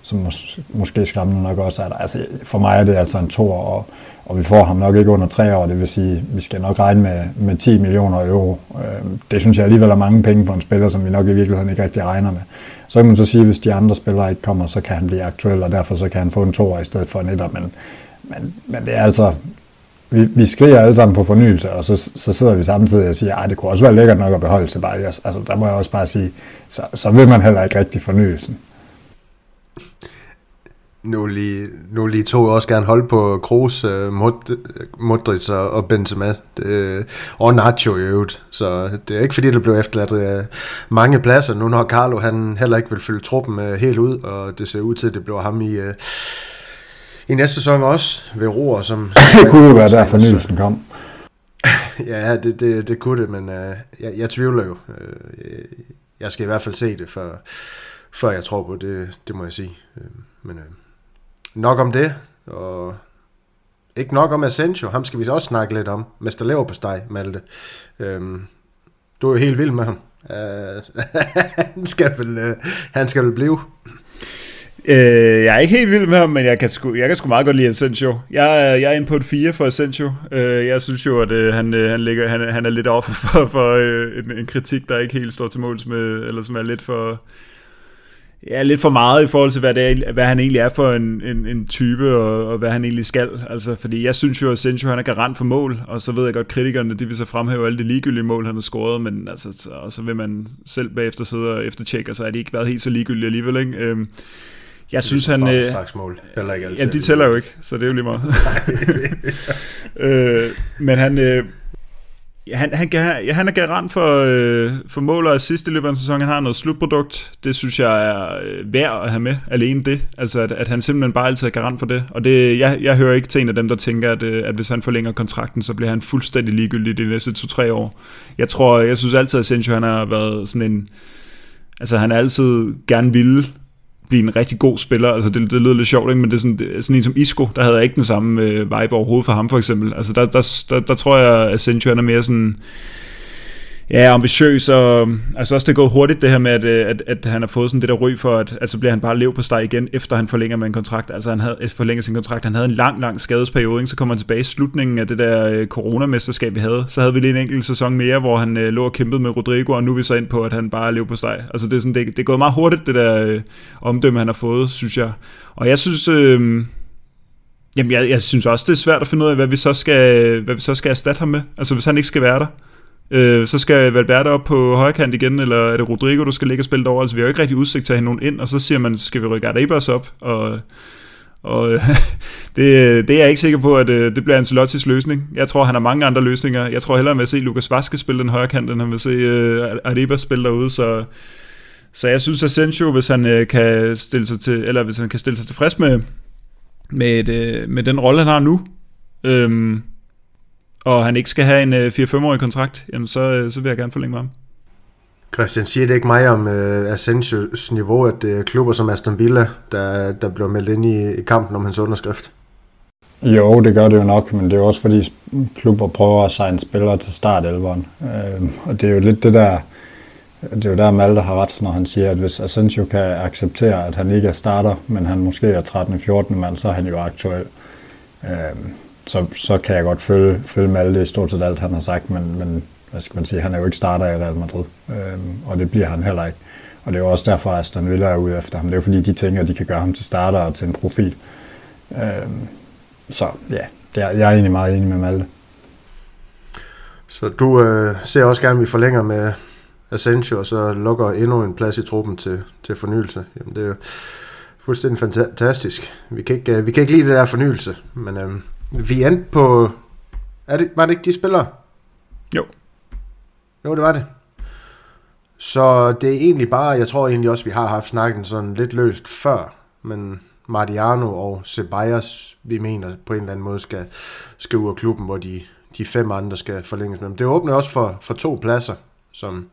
C: som mås- måske skræmmende nok også er der. Altså, for mig er det altså en tor, og, og vi får ham nok ikke under tre år, det vil sige, vi skal nok regne med, med 10 millioner euro. Øh, det synes jeg alligevel er mange penge for en spiller, som vi nok i virkeligheden ikke rigtig regner med. Så kan man så sige, at hvis de andre spillere ikke kommer, så kan han blive aktuel, og derfor så kan han få en tor i stedet for en etter, men, men, men det er altså, vi, vi skriger alle sammen på fornyelse, og så, så sidder vi samtidig og siger, at det kunne også være lækkert nok at beholde sig. Altså, der må jeg også bare sige, så, så vil man heller ikke rigtig fornyelsen
A: nu lige, nu lige to også gerne holde på Kroos, uh, Modric og, Benzema det, og Nacho i øvrigt. Så det er ikke fordi, der blev efterladt uh, mange pladser, nu når Carlo han heller ikke vil fylde truppen uh, helt ud, og det ser ud til, at det bliver ham i, i næste sæson også ved Roer. Som,
C: det kunne jo være der fornyelsen kom.
A: ja, det, det, det kunne det, men jeg, jeg tvivler jo. Jeg skal i hvert fald se det, før, før jeg tror på det, det må jeg sige. Øhm, men... øh, Nok om det, og ikke nok om Asensio, ham skal vi også snakke lidt om. Mester Lever på steg, Malte. Øh, du er jo helt vild med ham. Øh, han, skal vel, øh, han skal vel blive.
B: Øh, jeg er ikke helt vild med ham, men jeg kan sgu, jeg kan sgu meget godt lide Asensio. Jeg, jeg er inde på et 4 for Asensio. Øh, jeg synes jo, at øh, han, øh, han, ligger, han, han er lidt offer for, for øh, en, en kritik, der ikke helt står til måls med, eller som er lidt for ja, lidt for meget i forhold til, hvad, det er, hvad han egentlig er for en, en, en type, og, og hvad han egentlig skal. Altså, fordi jeg synes jo, at Sancho han er garant for mål, og så ved jeg godt, kritikerne de vil så fremhæve alle de ligegyldige mål, han har scoret, men altså, så, og så vil man selv bagefter sidde og eftertjekke, og så er det ikke været helt så ligegyldigt alligevel. Ikke? Øhm, jeg det synes, han...
A: Øh, mål. Heller ikke altid.
B: Ja, de tæller jo ikke, så det er jo lige meget. øh, men han... Øh, han, han, ja, han er garant for, øh, for mål og assist i løbet af en sæson. Han har noget slutprodukt. Det synes jeg er øh, værd at have med. Alene det. Altså, at, at han simpelthen bare altid er garant for det. Og det, jeg, jeg hører ikke til en af dem, der tænker, at, øh, at hvis han forlænger kontrakten, så bliver han fuldstændig ligegyldig de næste to-tre år. Jeg tror, jeg synes altid, at Sancho han har været sådan en... Altså, han er altid gerne ville blive en rigtig god spiller. Altså det, det lyder lidt sjovt, ikke? men det er, sådan, det sådan en som Isco, der havde ikke den samme øh, vibe overhovedet for ham for eksempel. Altså der, der, der, der tror jeg, at Asensio er mere sådan ja, ambitiøs, og øhm, altså også det går hurtigt det her med, at, øh, at, at han har fået sådan det der ryg for, at, at så bliver han bare lev på steg igen, efter han forlænger med en kontrakt. Altså han havde forlænget sin kontrakt, han havde en lang, lang skadesperiode, ikke? så kommer han tilbage i slutningen af det der øh, coronamesterskab, vi havde. Så havde vi lige en enkelt sæson mere, hvor han øh, lå og kæmpede med Rodrigo, og nu er vi så ind på, at han bare lev på steg. Altså det er, sådan, det, det er gået meget hurtigt, det der øh, omdømme, han har fået, synes jeg. Og jeg synes... Øh, Jamen, jeg, jeg synes også, det er svært at finde ud af, hvad vi så skal, hvad vi så skal erstatte ham med. Altså, hvis han ikke skal være der. Øh, så skal Valverde op på højre kant igen, eller er det Rodrigo, du skal ligge og spille over? Altså, vi har jo ikke rigtig udsigt til at have nogen ind, og så siger man, skal vi rykke Arribas op? Og, og det, det er jeg ikke sikker på, at øh, det bliver Ancelottis løsning. Jeg tror, han har mange andre løsninger. Jeg tror hellere, at vil se Lukas Vaske spille den højre kant, end han vil se øh, uh, Arribas spille derude, så Så jeg synes, Asensio, hvis han øh, kan stille sig til, eller hvis han kan stille sig tilfreds med, med, et, øh, med den rolle, han har nu, øhm, og han ikke skal have en øh, 4-5-årig kontrakt, jamen så, øh, så vil jeg gerne forlænge med ham.
A: Christian, siger det ikke mig om uh, Asensios niveau, at det er klubber som Aston Villa, der, der bliver meldt ind i, i kampen om hans underskrift?
C: Jo, det gør det jo nok, men det er også fordi klubber prøver at signe spillere til start elveren. Øh, og det er jo lidt det der, det er jo der Malte har ret, når han siger, at hvis Asensio kan acceptere, at han ikke er starter, men han måske er 13-14 mand, så er han jo aktuel. Øh, så, så kan jeg godt følge, følge Malte i stort set alt, han har sagt, men, men hvad skal man sige, han er jo ikke starter i Real Madrid, øh, og det bliver han heller ikke. Og det er jo også derfor, at Aston Villa er ude efter ham. Det er jo fordi, de tænker, at de kan gøre ham til starter og til en profil. Øh, så ja, er, jeg er egentlig meget enig med Malte.
A: Så du øh, ser også gerne, at vi forlænger med Asensio, og så lukker endnu en plads i truppen til, til fornyelse. Jamen, det er jo fuldstændig fantastisk. Vi kan ikke, øh, vi kan ikke lide det der fornyelse, men øh, vi endte på... Er det, var det ikke de spillere?
B: Jo.
A: Jo, det var det. Så det er egentlig bare, jeg tror egentlig også, vi har haft snakken sådan lidt løst før, men Mariano og Ceballos, vi mener på en eller anden måde, skal, skal ud af klubben, hvor de, de fem andre skal forlænges med. Men det åbner også for, for to pladser, som,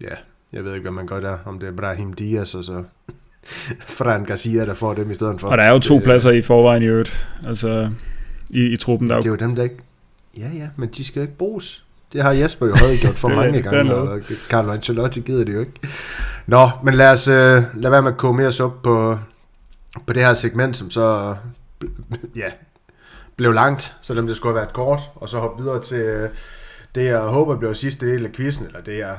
A: ja, jeg ved ikke, hvad man gør der, om det er Brahim Diaz og så Fran Garcia, der får dem i stedet for.
B: Og der er jo to det, pladser i forvejen i øvrigt, altså i, i truppen. Der
A: det er jo dem, der ikke... Ja, ja, men de skal jo ikke bruges. Det har Jesper jo gjort for mange gange, og Carlo Ancelotti gider det jo ikke. Nå, men lad os uh, lad være med at komme mere op på, på det her segment, som så ja, blev langt, selvom det skulle have været kort, og så hoppe videre til uh, det, jeg håber bliver sidste del af quizzen, eller det, jeg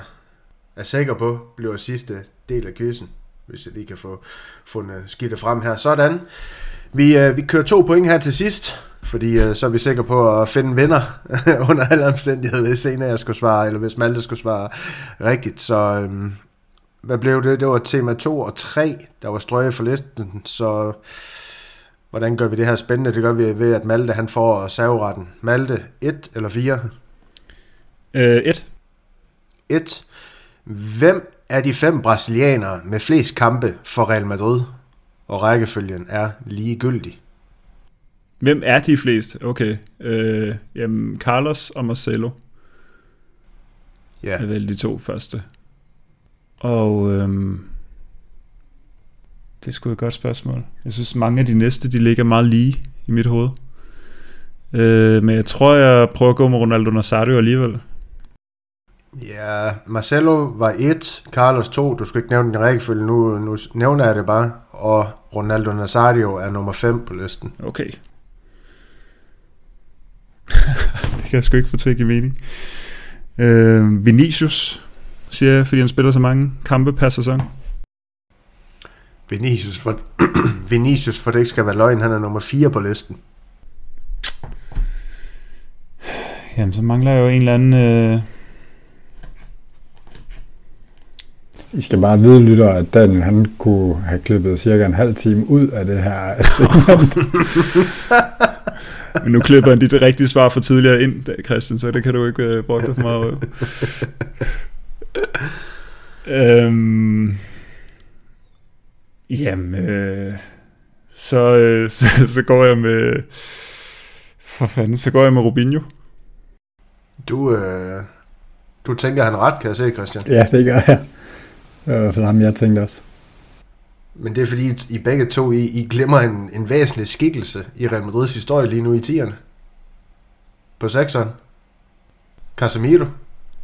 A: er sikker på bliver sidste del af quizzen, hvis jeg lige kan få fundet skidtet frem her. Sådan. Vi, uh, vi kører to point her til sidst, fordi øh, så er vi sikre på at finde vinder under alle omstændigheder, hvis senere jeg skulle svare, eller hvis Malte skulle svare rigtigt. Så øh, hvad blev det? Det var tema 2 og 3, der var strøget for listen, så hvordan gør vi det her spændende? Det gør vi ved, at Malte han får serveretten. Malte, 1 eller 4?
B: 1.
A: Øh, 1. Hvem er de fem brasilianere med flest kampe for Real Madrid? Og rækkefølgen er ligegyldig.
B: Hvem er de flest? Okay. Øh, jamen, Carlos og Marcelo. Ja. Er vel de to første. Og øhm, det er sgu et godt spørgsmål. Jeg synes, mange af de næste, de ligger meget lige i mit hoved. Øh, men jeg tror, jeg prøver at gå med Ronaldo Nazario alligevel.
A: Ja, Marcelo var et, Carlos to, du skal ikke nævne den rækkefølge, nu, nu nævner jeg det bare, og Ronaldo Nazario er nummer 5 på listen.
B: Okay, det kan jeg sgu ikke få til at give mening. Øh, Vinicius, siger jeg, fordi han spiller så mange kampe per sæson.
A: Vinicius, for, Vinicius, for det ikke skal være løgn, han er nummer 4 på listen.
B: Jamen, så mangler jeg jo en eller anden... Øh...
C: I skal bare vide, lytter, at Daniel han kunne have klippet cirka en halv time ud af det her segment.
B: Men nu klipper han dit rigtige svar for tidligere ind, Christian, så det kan du ikke uh, bruge for meget øhm, Jamen, øh, så, øh, så, så går jeg med... For fanden, så går jeg med Rubinho.
A: Du, øh, du tænker, han ret, kan jeg se, Christian?
C: Ja, det gør jeg. Det var i hvert fald ham, jeg tænkte også.
A: Men det er fordi, I begge to, I, I glemmer en, en væsentlig skikkelse i Real Madrids historie lige nu i tierne. På sekseren. Casemiro.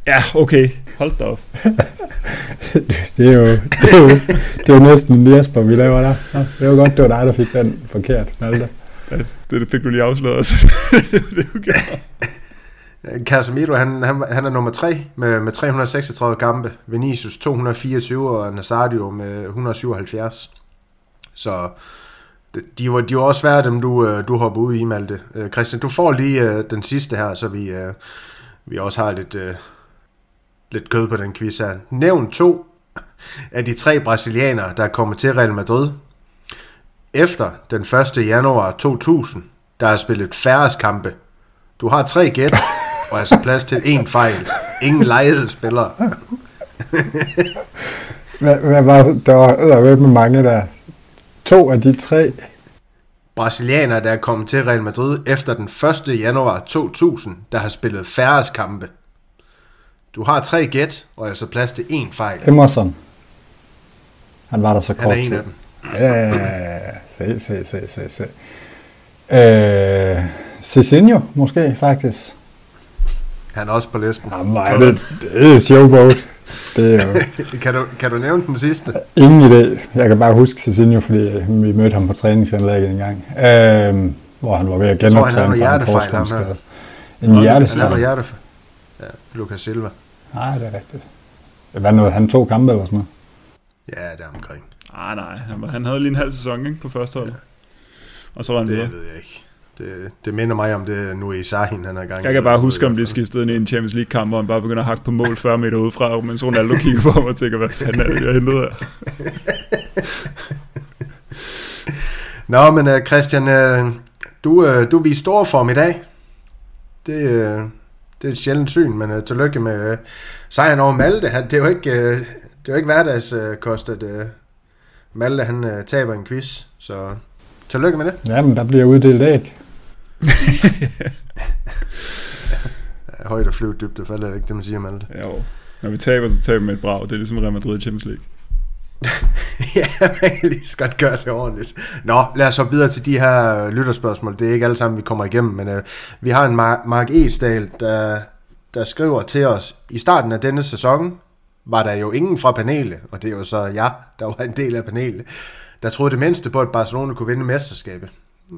B: Ja, okay. Hold da op.
C: det, er jo, det, er jo, det er jo næsten en Jesper, vi laver der. Ja, det var godt, det var dig, der fik den forkert, Malte.
B: Ja, det fik du lige afsløret. Altså. det, det
A: okay. Øh, Casemiro, han, han, han er nummer 3 med, med 336 kampe. Vinicius 224 og Nazario med 177. Så de var, de var også svære, dem du, øh, du hopper ud i, Malte. Øh, Christian, du får lige uh, den sidste her, så vi, uh, vi også har lidt, uh, lidt kød på den quiz her. Nævn to af de tre brasilianere, der er kommet til Real Madrid. Efter den 1. januar 2000, der har spillet færres kampe. Du har tre gæt, og altså plads til én fejl. Ingen lejede spillere.
C: hvad, hvad var, der var med mange der. To af de tre.
A: Brasilianere, der er kommet til Real Madrid efter den 1. januar 2000, der har spillet færre kampe. Du har tre gæt, og altså plads til én fejl.
C: Emerson. Han var der så kort
A: Han er en af dem.
C: Ja, ja, ja, ja. Se, se, se, se, se. Øh, Cicinho, måske, faktisk.
A: Han er også på listen.
C: Jamen, er det, det er showboat. Det er jo
A: kan, du, kan du nævne den sidste?
C: ingen idé. Jeg kan bare huske Cicinho, fordi vi mødte ham på træningsanlægget en gang. Øh, hvor han var ved at
A: han havde
C: genoptræne fra en korsbåndsskade. En
A: Han
C: hjerteskade?
A: hjerte. Ja, Lucas Silva.
C: Nej, det er rigtigt. Hvad noget? Han to kampe eller sådan noget?
A: Ja, det er omkring.
B: Ah, nej, han, var- han havde lige en halv sæson ikke, på første hold. Og så var han
A: Det ved jeg ikke. Det, det minder mig om det nu i Sahin, han er i gang.
B: Jeg kan bare huske, om det skiftede ind i en Champions League-kamp, og han bare begynder at hakke på mål 40 meter udefra, mens Ronaldo kigger på ham og tænker, hvad fanden er det, jeg hentede her?
A: Nå, men uh, Christian, uh, du, uh, du viste stor form i dag. Det, uh, det er et sjældent syn, men uh, tillykke med uh, sejren over Malte. Han, det er jo ikke, uh, det er jo ikke hverdagskost, at uh, Malte han uh, taber en quiz. Så tillykke med det.
C: Ja, men der bliver uddelt æg.
A: Højt og flyve dybt, det falder ikke, det man siger, Malte.
B: Jo. Når vi taber, så taber vi med et brag. Det er ligesom Real Madrid i Champions League.
A: ja, man kan lige så godt gøre det ordentligt. Nå, lad os hoppe videre til de her øh, lytterspørgsmål. Det er ikke alle sammen, vi kommer igennem, men øh, vi har en Mar- Mark Esdal, der, der skriver til os, i starten af denne sæson var der jo ingen fra panelet, og det er jo så jeg, der var en del af panelet, der troede det mindste på, at Barcelona kunne vinde mesterskabet.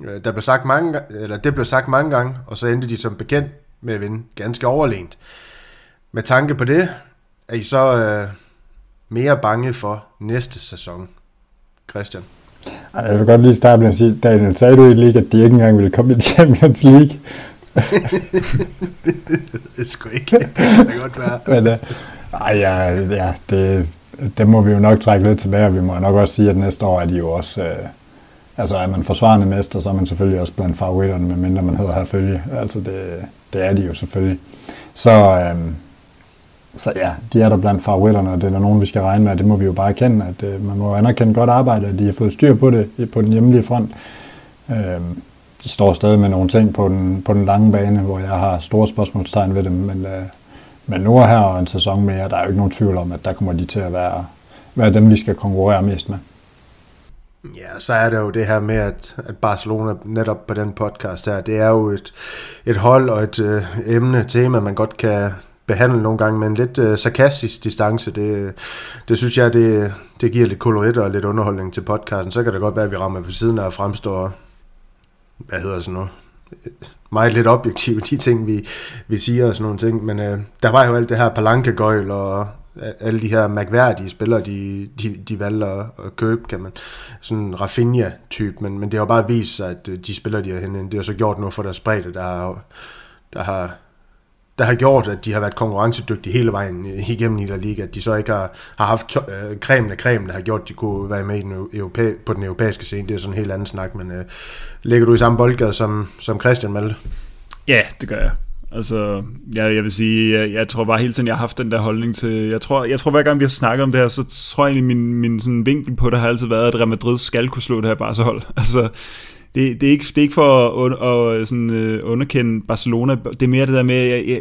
A: Øh, Der blev sagt mange, eller det blev sagt mange gange, og så endte de som bekendt med at vinde ganske overlegent. Med tanke på det, er I så øh, mere bange for næste sæson, Christian?
C: Jeg vil godt lige starte med at sige, Daniel, sagde du i lige, at de ikke engang ville komme i Champions League?
A: Det skulle ikke. Det kan godt være.
C: Men, uh, ej, ja, ja det, det må vi jo nok trække lidt tilbage, og vi må nok også sige, at næste år er de jo også... Uh, altså, er man forsvarende mester, så er man selvfølgelig også blandt favoritterne, medmindre man hedder her følge. Altså, det, det er de jo selvfølgelig. Så, øhm, så ja, de er der blandt favoritterne, og det er der nogen, vi skal regne med, det må vi jo bare erkende, at øh, man må anerkende godt arbejde, at de har fået styr på det på den hjemlige front. Øhm, de står stadig med nogle ting på den, på den lange bane, hvor jeg har store spørgsmålstegn ved dem, men, øh, men nu er her og en sæson mere, der er jo ikke nogen tvivl om, at der kommer de til at være, være dem, vi skal konkurrere mest med.
A: Ja, så er der jo det her med, at, at Barcelona netop på den podcast her, det er jo et, et hold og et øh, emne, tema, man godt kan behandle nogle gange med en lidt øh, sarkastisk distance. Det, det synes jeg, det, det giver lidt kolorit og lidt underholdning til podcasten. Så kan det godt være, at vi rammer på siden af og fremstår, hvad hedder sådan noget, meget lidt objektivt, de ting, vi, vi siger og sådan nogle ting. Men øh, der var jo alt det her palankegøjl og alle de her mærkværdige spillere, de, de, de valgte at, at købe, kan man. Sådan en Rafinha-type, men, men det har jo bare vist sig, at øh, de spillere, de har hentet, det har så gjort noget for deres bredde, der har, der har der har gjort, at de har været konkurrencedygtige hele vejen øh, igennem i La Liga, at de så ikke har, har haft to, øh, cremen af cremen, der har gjort, at de kunne være med i den europæ, på den europæiske scene. Det er sådan en helt anden snak, men øh, ligger du i samme boldgade som, som Christian Malte?
B: Ja, det gør jeg. Altså, jeg, jeg vil sige, jeg, jeg tror bare hele tiden, jeg har haft den der holdning til, jeg tror, jeg tror hver gang vi har snakket om det her, så tror jeg egentlig, min, min sådan vinkel på det har altid været, at Real Madrid skal kunne slå det her Barca-hold. Altså, det, det, er ikke, det er ikke for at, un, at sådan, uh, underkende Barcelona, det er mere det der med, at jeg, jeg,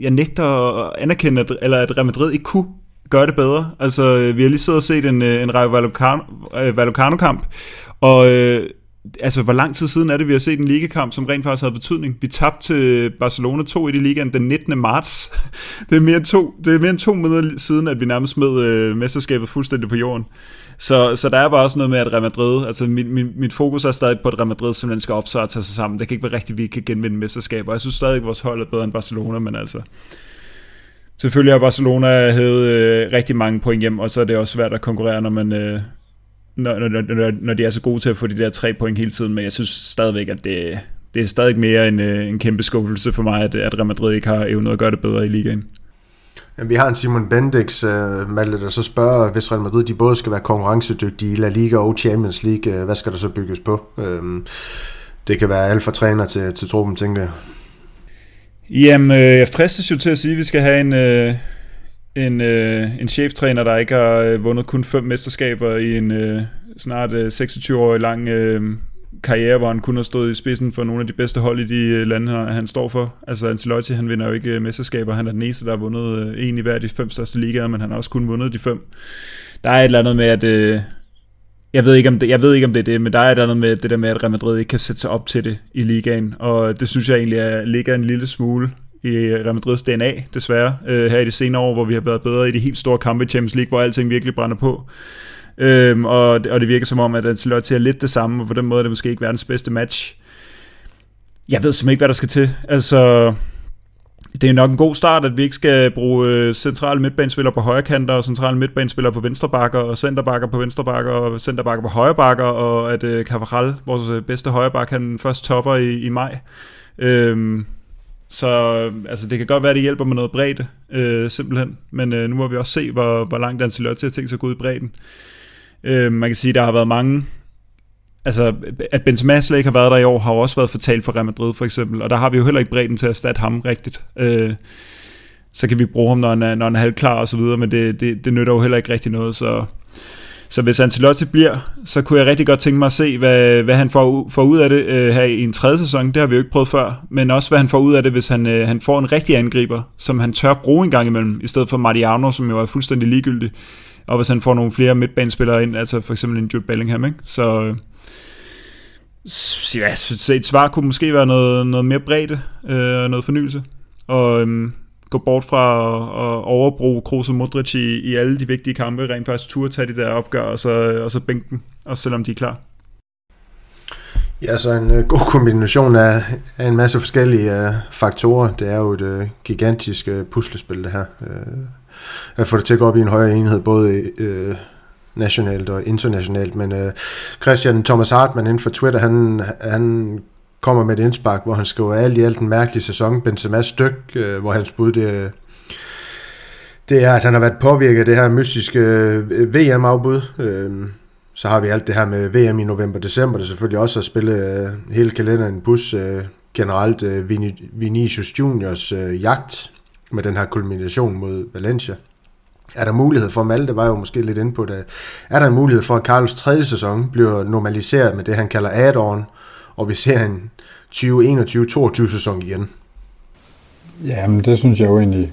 B: jeg nægter at anerkende, at, eller at Real Madrid ikke kunne gøre det bedre. Altså, vi har lige siddet og set en, øh, en Rayo Vallecano- øh, Vallecano-kamp, og øh, altså, hvor lang tid siden er det, vi har set en ligakamp, som rent faktisk havde betydning? Vi tabte til Barcelona 2 i de ligaen den 19. marts. Det er mere end to, det er mere end to måneder siden, at vi nærmest smed øh, mesterskabet fuldstændig på jorden. Så, så der er bare også noget med, at Real Madrid, altså mit, mit, mit fokus er stadig på, at Real Madrid simpelthen skal op sig og tage sig sammen. Det kan ikke være rigtigt, at vi ikke kan genvinde mesterskaber. Jeg synes stadig, at vores hold er bedre end Barcelona, men altså... Selvfølgelig har Barcelona hævet øh, rigtig mange point hjem, og så er det også svært at konkurrere, når man... Øh, når, når, når, når de er så gode til at få de der tre point hele tiden, men jeg synes stadigvæk, at det, det er stadig mere en, øh, en kæmpe skuffelse for mig, at, at Real Madrid ikke har evnet at gøre det bedre i ligaen.
A: Jamen, vi har en Simon Bendix, uh, Malte, der så spørger, hvis Real Madrid de både skal være konkurrencedygtige i La Liga og Champions League, uh, hvad skal der så bygges på? Um, det kan være alt fra træner til, til truppen, tænker jeg.
B: Jamen, øh, jeg fristes jo til at sige, at vi skal have en, øh, en, øh, en cheftræner, der ikke har øh, vundet kun fem mesterskaber i en øh, snart øh, 26-årig lang øh, karriere, hvor han kun har stået i spidsen for nogle af de bedste hold i de øh, lande, han, han står for. Altså Ancelotti, han vinder jo ikke øh, mesterskaber. Han er den eneste, der har vundet øh, en i hver af de fem største ligaer, men han har også kun vundet de fem. Der er et eller andet med, at... Øh, jeg ved, ikke, om det, jeg ved ikke, om det er det, men der er et eller andet med det der med, at Real Madrid ikke kan sætte sig op til det i ligaen, og det synes jeg egentlig er, ligger en lille smule i øh, Real Madrids DNA, desværre, øh, her i de senere år, hvor vi har været bedre i de helt store kampe i Champions League, hvor alting virkelig brænder på. Øhm, og, og det virker som om, at Ancelotti er lidt det samme, og på den måde er det måske ikke verdens bedste match. Jeg ved simpelthen ikke, hvad der skal til. Altså, det er nok en god start, at vi ikke skal bruge øh, centrale midtbanespillere på højre kanter, og centrale midtbanespillere på venstre bakker, og centerbakker på venstre bakker, og centerbakker på højre bakker, og at øh, Cavaral, vores øh, bedste højre bakker, han først topper i, i maj. Øhm, så øh, altså, det kan godt være, at det hjælper med noget bredde, øh, simpelthen. Men øh, nu må vi også se, hvor, hvor langt Ancelotti har tænkt sig at gå ud i bredden. Øh, man kan sige, at der har været mange... Altså, at Benzema slet ikke har været der i år, har jo også været fortalt for Real Madrid, for eksempel. Og der har vi jo heller ikke bredden til at erstatte ham rigtigt. Øh, så kan vi bruge ham, når han er, når han er halvklar og så videre, men det, det, det nytter jo heller ikke rigtig noget, så... Så hvis Ancelotti bliver, så kunne jeg rigtig godt tænke mig at se, hvad, hvad han får, får ud af det øh, her i en tredje sæson. Det har vi jo ikke prøvet før. Men også hvad han får ud af det, hvis han, øh, han får en rigtig angriber, som han tør bruge en gang imellem, i stedet for Mariano, som jo er fuldstændig ligegyldig. Og hvis han får nogle flere midtbanespillere ind, altså for eksempel en Jude Bellingham, ikke? Så, øh, ja, så et svar kunne måske være noget, noget mere bredde, øh, noget fornyelse. Og øh, gå bort fra at overbruge Kroos og Modric i, i alle de vigtige kampe, rent faktisk turde tage de der opgør, og så, og så bænke dem, også selvom de er klar.
A: Ja, så en uh, god kombination af, af en masse forskellige uh, faktorer. Det er jo et uh, gigantisk uh, puslespil, det her. Uh, at få det til at gå op i en højere enhed, både uh, nationalt og internationalt. Men uh, Christian Thomas Hartmann inden for Twitter, han, han kommer med et indspark, hvor han skriver alt i alt en mærkelig sæson. Benzema styk, øh, hvor hans bud det, det er, at han har været påvirket af det her mystiske øh, VM-afbud. Øh, så har vi alt det her med VM i november-december, det selvfølgelig også har spillet øh, hele kalenderen bus. Øh, generelt øh, Vinicius Juniors øh, jagt med den her kulmination mod Valencia. Er der mulighed for, Malte var jo måske lidt inde på det, er der en mulighed for, at Carlos tredje sæson bliver normaliseret med det, han kalder add-on, og vi ser en 2021-22 sæson igen.
C: Jamen, det synes jeg jo egentlig,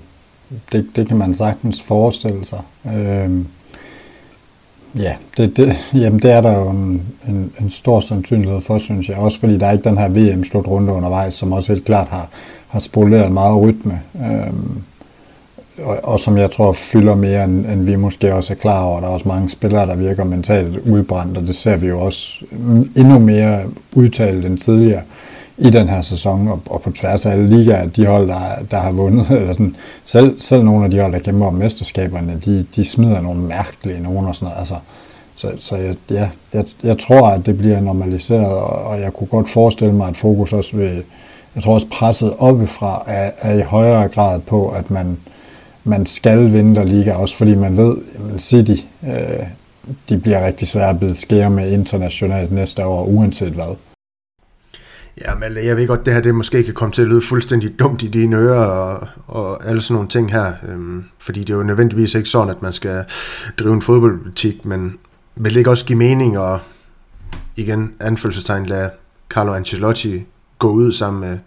C: det, det kan man sagtens forestille sig. Øhm, ja, det, det, jamen det er der jo en, en, en stor sandsynlighed for, synes jeg. Også fordi der er ikke den her VM-slutrunde undervejs, som også helt klart har, har spoleret meget rytme. Øhm, og, og som jeg tror fylder mere, end, end vi måske også er klar over. Der er også mange spillere, der virker mentalt udbrændt, og det ser vi jo også endnu mere udtalt end tidligere i den her sæson, og, og på tværs af alle ligaer, de hold, der, der har vundet, eller sådan, selv, selv nogle af de hold, der kæmper om mesterskaberne, de, de smider nogle mærkelige nogen og sådan noget. Altså, så, så jeg, ja, jeg, jeg tror, at det bliver normaliseret, og, og jeg kunne godt forestille mig, at fokus også vil, jeg tror også presset oppefra er, er i højere grad på, at man, man skal vinde der liga, også fordi man ved, at City, øh, de bliver rigtig svære at blive skære med internationalt næste år, uanset hvad.
A: Ja, men jeg ved godt, det her det måske kan komme til at lyde fuldstændig dumt i dine ører og, og alle sådan nogle ting her. Øhm, fordi det er jo nødvendigvis ikke sådan, at man skal drive en fodboldpolitik, men vil det ikke også give mening at igen anfølgelsestegn lade Carlo Ancelotti gå ud sammen med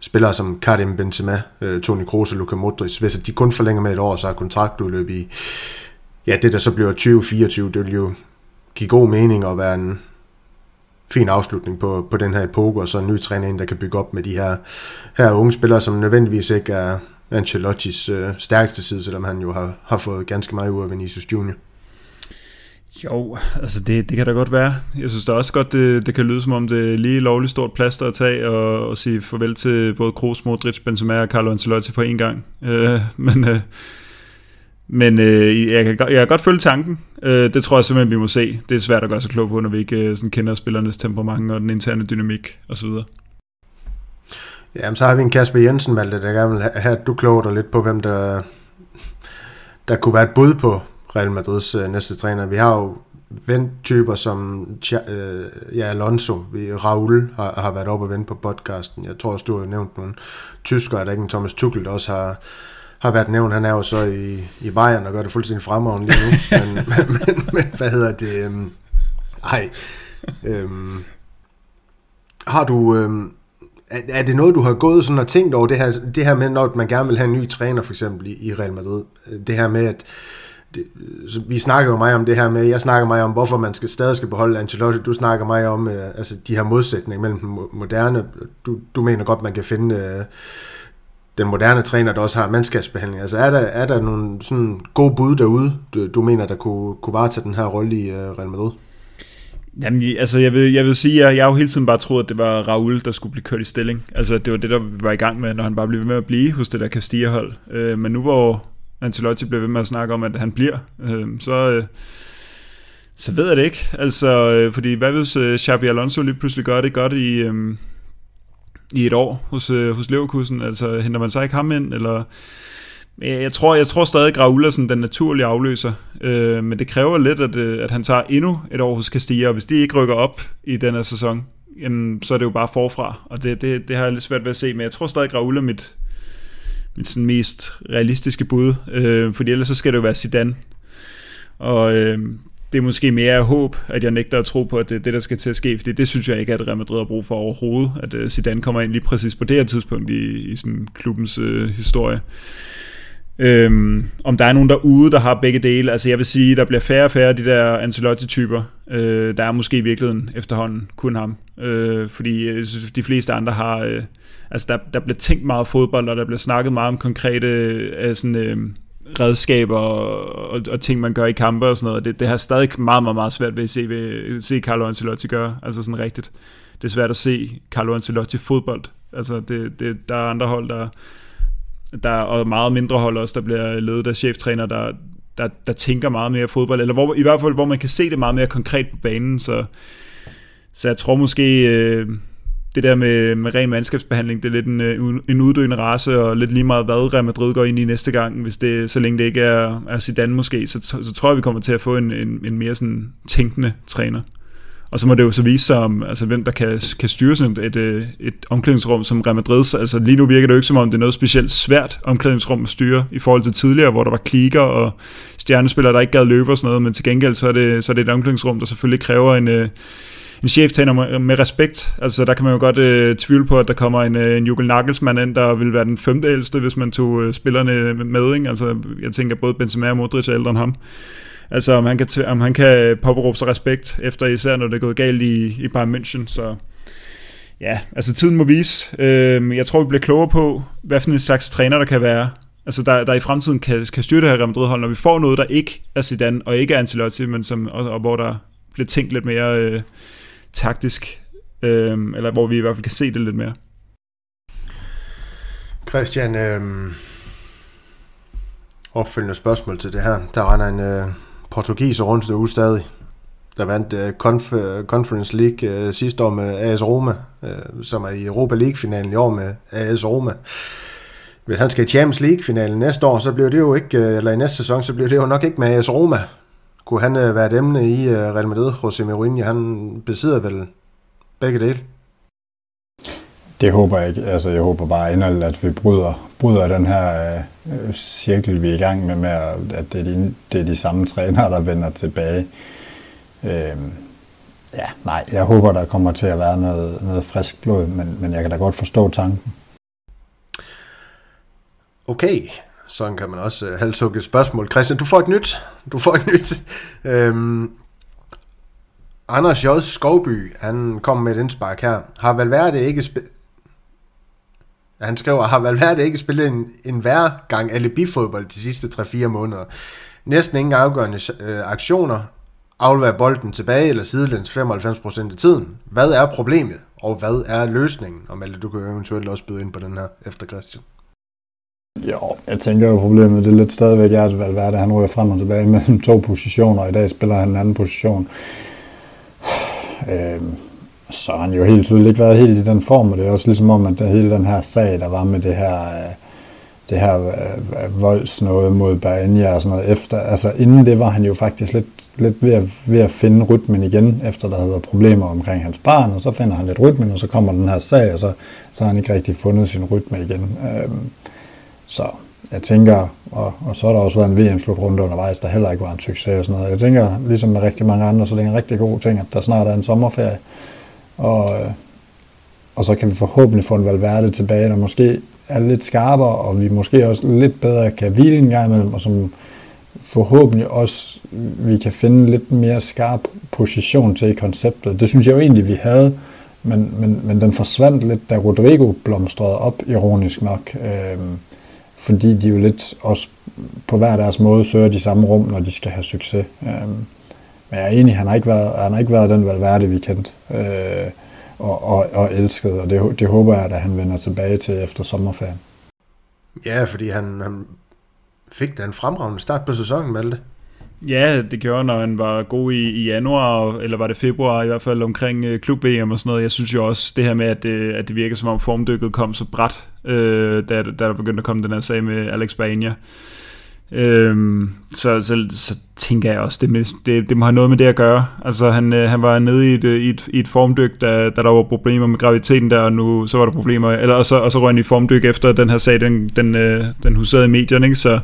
A: spillere som Karim Benzema, øh, Toni Kroos og Luka Modric, hvis de kun forlænger med et år, så er kontraktudløb i, ja, det der så bliver 2024, det vil jo give god mening at være en fin afslutning på, på den her epoke, og så en ny træner ind, der kan bygge op med de her, her unge spillere, som nødvendigvis ikke er Ancelottis øh, stærkeste side, selvom han jo har, har fået ganske meget ud af Vinicius Junior.
B: Jo, altså det, det kan da godt være. Jeg synes da også godt, det, det kan lyde som om det er lige lovligt stort plaster at tage og, og sige farvel til både Kroos, Modric, Benzema og Carlo Ancelotti på en gang. Øh, men øh, men øh, jeg, kan, jeg kan godt følge tanken. Øh, det tror jeg simpelthen, vi må se. Det er svært at gøre sig klog på, når vi ikke øh, sådan kender spillernes temperament og den interne dynamik osv.
A: Jamen, så har vi en Kasper Jensen, Malte, der gerne vil have, at du kloger dig lidt på, hvem der, der kunne være et bud på Real Madrids øh, næste træner. Vi har jo vendtyper som øh, ja, Alonso, vi, Raul har, har været oppe og vende på podcasten. Jeg tror også, du har nævnt nogle tyskere, der ikke en Thomas Tuchel, der også har, har været nævnt. Han er jo så i, i Bayern og gør det fuldstændig fremragende lige nu. men, men, men, men, hvad hedder det? Øhm, ej. Øhm, har du... Øhm, er, er det noget, du har gået sådan og tænkt over det her, det her med, når man gerne vil have en ny træner for eksempel i, i Real Madrid? Det her med, at det, så vi snakker jo meget om det her med, jeg snakker meget om, hvorfor man skal stadig skal beholde Ancelotti, du snakker meget om øh, altså de her modsætninger mellem moderne, du, du mener godt, man kan finde øh, den moderne træner, der også har mandskabsbehandling. Altså er der, er der nogle sådan gode bud derude, du, du mener, der kunne, kunne varetage den her rolle i øh, Real Madrid?
B: Jamen, altså jeg vil, jeg vil sige, at jeg har jo hele tiden bare troet, at det var Raul, der skulle blive kørt i stilling. Altså det var det, der var i gang med, når han bare blev ved med at blive hos det der Castilla-hold. Øh, men nu hvor Ancelotti bliver ved med at snakke om, at han bliver, øh, så, øh, så ved jeg det ikke. Altså, øh, fordi hvad hvis øh, Xabi Alonso lige pludselig gør det godt i, øh, i et år hos, øh, hos Leverkusen? Altså, henter man så ikke ham ind, eller... Jeg tror, jeg tror stadig, at Raul er sådan den naturlige afløser, øh, men det kræver lidt, at, øh, at han tager endnu et år hos Castilla, og hvis de ikke rykker op i den her sæson, jamen, så er det jo bare forfra, og det, det, det har jeg lidt svært ved at se, men jeg tror stadig, at Raul er mit, mit sådan mest realistiske bud, øh, fordi ellers så skal det jo være Zidane. Og øh, det er måske mere håb, at jeg nægter at tro på, at det er det, der skal til at ske, fordi det synes jeg ikke, at Real Madrid har brug for overhovedet, at øh, Zidane kommer ind lige præcis på det her tidspunkt i, i sådan klubbens øh, historie. Øhm, om der er nogen derude, der har begge dele. Altså jeg vil sige, der bliver færre og færre af de der Ancelotti-typer. Øh, der er måske i virkeligheden efterhånden kun ham. Øh, fordi øh, de fleste andre har... Øh, altså der, der bliver tænkt meget fodbold, og der bliver snakket meget om konkrete øh, sådan, øh, redskaber og, og, og ting, man gør i kampe og sådan noget. Det, det har stadig meget, meget, meget svært ved at se, ved, se Carlo Ancelotti gøre. Altså sådan rigtigt. Det er svært at se Carlo Ancelotti fodbold. Altså det, det, der er andre hold, der der er meget mindre hold også, der bliver ledet af cheftræner, der, der, der tænker meget mere fodbold, eller hvor, i hvert fald hvor man kan se det meget mere konkret på banen, så, så jeg tror måske, øh, det der med, med ren mandskabsbehandling, det er lidt en, øh, en uddøende race, og lidt lige meget hvad Real Madrid går ind i næste gang, hvis det, så længe det ikke er, er Zidane måske, så, så, så tror jeg, vi kommer til at få en, en, en mere sådan tænkende træner. Og så må det jo så vise sig, om, altså, hvem der kan, kan styre sådan et, et, et omklædningsrum som Real Madrid. Altså lige nu virker det jo ikke som om, det er noget specielt svært omklædningsrum at styre i forhold til tidligere, hvor der var klikker og stjernespillere, der ikke gad løbe og sådan noget, men til gengæld så er det, så er det et omklædningsrum, der selvfølgelig kræver en, øh, en cheftræner med, med respekt. Altså der kan man jo godt øh, tvivle på, at der kommer en, øh, en Jukkel Nagelsmann ind, der vil være den femte ældste, hvis man tog øh, spillerne med. Ikke? Altså jeg tænker både Benzema og Modric er ældre end ham. Altså om han kan, om han kan påberåbe sig respekt, efter især når det er gået galt i, i Bayern München, så ja, altså tiden må vise. Øh, jeg tror, vi bliver klogere på, hvad for en slags træner der kan være, altså der, der i fremtiden kan, kan styre det her Real Madrid-hold, når vi får noget, der ikke er Zidane og ikke er Ancelotti, men som, og, og hvor der bliver tænkt lidt mere øh, taktisk, øh, eller hvor vi i hvert fald kan se det lidt mere.
A: Christian, øh, opfølgende spørgsmål til det her. Der render en, øh, portugiser rundt derude stadig, der vandt øh, Conf- øh, Conference League øh, sidste år med AS Roma, øh, som er i Europa League-finalen i år med AS Roma. Hvis han skal i Champions League-finalen næste år, så bliver det jo ikke, øh, eller i næste sæson, så bliver det jo nok ikke med AS Roma. Kunne han uh, være et emne i uh, Real Madrid? José Mourinho, han besidder vel begge dele?
C: Det håber jeg ikke. Altså, jeg håber bare inderligt, at vi bryder, bryder den her øh, cirkel, vi er i gang med, med at det er, de, det er de samme trænere, der vender tilbage. Øh, ja, nej, jeg håber, der kommer til at være noget, noget frisk blod, men, men jeg kan da godt forstå tanken.
A: Okay, sådan kan man også øh, halvsukke et spørgsmål. Christian, du får et nyt. Du får et nyt. Øhm, Anders J. Skovby, han kom med et indspark her. Har Valverde ikke spillet han skriver, har Valverde ikke spillet en, en hver gang alibi-fodbold de sidste 3-4 måneder? Næsten ingen afgørende øh, aktioner, afleverer bolden tilbage eller sidelæns 95% af tiden. Hvad er problemet, og hvad er løsningen? Og Malte, du kan eventuelt også byde ind på den her efter Christian.
C: Jo, jeg tænker jo problemet, det er lidt stadigvæk er, at Valverde han ryger frem og tilbage mellem to positioner, og i dag spiller han en anden position. Øhm, så har han jo helt tydeligt ikke været helt i den form, og det er også ligesom om, at der hele den her sag, der var med det her, øh, det her øh, voldsnåde mod Banja og sådan noget efter, altså inden det var han jo faktisk lidt, lidt ved, at, ved at finde rytmen igen, efter der havde været problemer omkring hans barn, og så finder han lidt rytmen, og så kommer den her sag, og så, så har han ikke rigtig fundet sin rytme igen. Øhm, så jeg tænker, og, og så har der også været en VM-slutrunde undervejs, der heller ikke var en succes og sådan noget. Jeg tænker, ligesom med rigtig mange andre, så det er en rigtig god ting, at der snart er en sommerferie. Og, øh, og så kan vi forhåbentlig få en Valverde tilbage, der måske er lidt skarpere, og vi måske også lidt bedre kan hvile en gang imellem, og som forhåbentlig også øh, vi kan finde lidt mere skarp position til i konceptet. Det synes jeg jo egentlig, vi havde, men, men, men den forsvandt lidt, da Rodrigo blomstrede op, ironisk nok. Øh, fordi de jo lidt også på hver deres måde søger de samme rum, når de skal have succes. Øhm, men jeg er enig, han har ikke været, han har ikke været den Valverde, vi kendte øh, og, og, og elskede, og det, det håber jeg, at han vender tilbage til efter sommerferien.
A: Ja, fordi han, han fik da en fremragende start på sæsonen, Malte.
B: Ja, det gjorde når han var god i, i januar, eller var det februar i hvert fald, omkring øh, klub VM og sådan noget. Jeg synes jo også, det her med, at, øh, at det virker som om formdykket kom så bræt, øh, da, da der begyndte at komme den her sag med Alex Bania. Øhm, så, så, så tænker jeg også, det, det, det må have noget med det at gøre. Altså han, øh, han var nede i et, øh, i et, i et formdyk, da, da der var problemer med graviteten der, og nu så var der problemer, eller, og, så, og så røg han i formdyk efter den her sag, den, den, øh, den huserede i medierne, ikke? så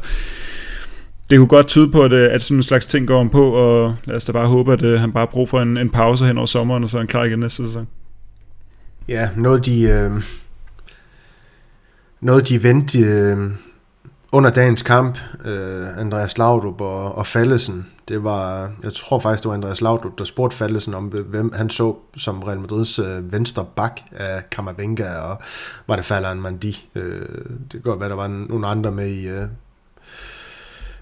B: det kunne godt tyde på, at, øh, at sådan en slags ting går om på, og lad os da bare håbe, at at han bare bruger for en, en pause hen over sommeren, og så er han klar igen næste sæson.
A: Ja, noget de, øh, noget de vendte øh, under dagens kamp, øh, Andreas Laudrup og, og Fallesen, det var, jeg tror faktisk, det var Andreas Laudrup, der spurgte Fallesen om, hvem han så som Real Madrids øh, venstre bak af Kamavinga, og var det Falleren Mandi. Øh, det kan godt være, der var nogle andre med i, øh,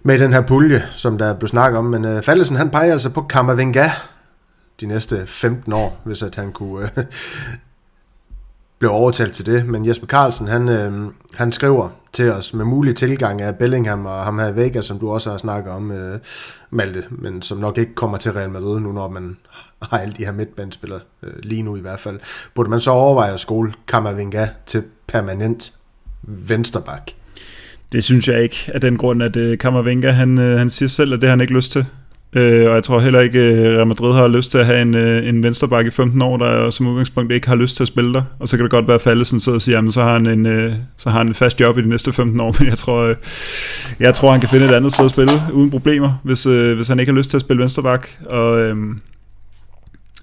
A: med den her pulje, som der blev snakket om. Men øh, Fallesen, han peger altså på Kamavinga de næste 15 år, hvis at han kunne øh, blive overtalt til det. Men Jesper Carlsen, han, øh, han skriver til os med mulig tilgang af Bellingham og ham her i Vega, som du også har snakket om, øh, Malte, men som nok ikke kommer til Real Madrid nu, når man har alle de her midtbandspillere, øh, lige nu i hvert fald. Burde man så overveje at skole Kamavinga til permanent vensterbak?
B: Det synes jeg ikke, af den grund, at uh, han, øh, han siger selv, at det har han ikke lyst til. Uh, og jeg tror heller ikke, at Real Madrid har lyst til at have en, en venstreback i 15 år, der som udgangspunkt ikke har lyst til at spille der. Og så kan det godt være, at Fallesen sidder og siger, jamen så har han en, så har han en fast job i de næste 15 år, men jeg tror, jeg tror han kan finde et andet sted at spille uden problemer, hvis, hvis han ikke har lyst til at spille venstreback. Og, uh,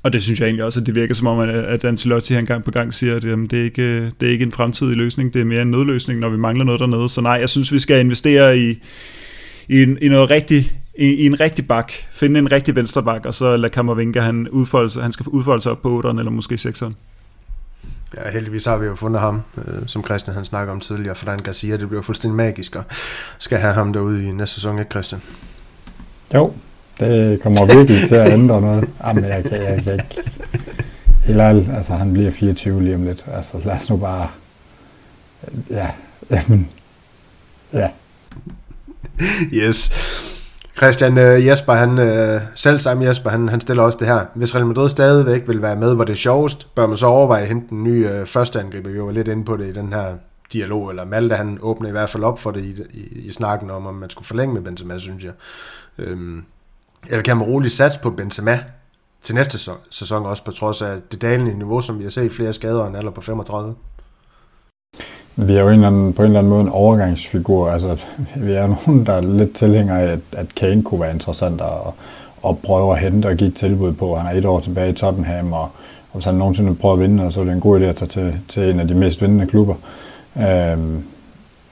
B: og det synes jeg egentlig også, at det virker som om, at Ancelotti han gang på gang siger, at jamen, det, er ikke, det er ikke en fremtidig løsning, det er mere en nødløsning, når vi mangler noget dernede. Så nej, jeg synes, vi skal investere i, i, en, i noget rigtig, i, i en rigtig bak, finde en rigtig venstre bak, og så lade Kammervinka, han, udfolde, han skal udfolde sig op på 8'eren, eller måske 6'eren.
A: Ja, heldigvis har vi jo fundet ham, øh, som Christian han snakker om tidligere, for den siger, det bliver fuldstændig magisk, og skal have ham derude i næste sæson, ikke Christian?
C: Jo, det kommer virkelig til at ændre noget. Jamen, jeg kan, jeg kan ikke... Helt ærligt, altså han bliver 24 lige om lidt. Altså lad os nu bare... Ja, jamen... Ja.
A: Yes. Christian uh, Jesper, han, uh, selv sammen Jesper, han, han stiller også det her. Hvis Real Madrid stadigvæk vil være med, hvor det er sjovest, bør man så overveje at hente en ny uh, øh, første angriber. Vi var lidt inde på det i den her dialog, eller Malte, han åbner i hvert fald op for det i, i, i snakken om, om man skulle forlænge med Benzema, synes jeg. Øhm, eller kan man roligt satse på Benzema til næste sæson også, på trods af det dalende niveau, som vi har set flere skader end alder på 35?
C: Vi er jo en eller anden, på en eller anden måde en overgangsfigur. Altså, vi er nogen, der er lidt tilhængere af, at, at Kane kunne være interessant at, at prøve at hente og give et tilbud på. Han er et år tilbage i Tottenham, og, og hvis han nogensinde prøver at vinde, så er det en god idé at tage til, til en af de mest vindende klubber. Øhm,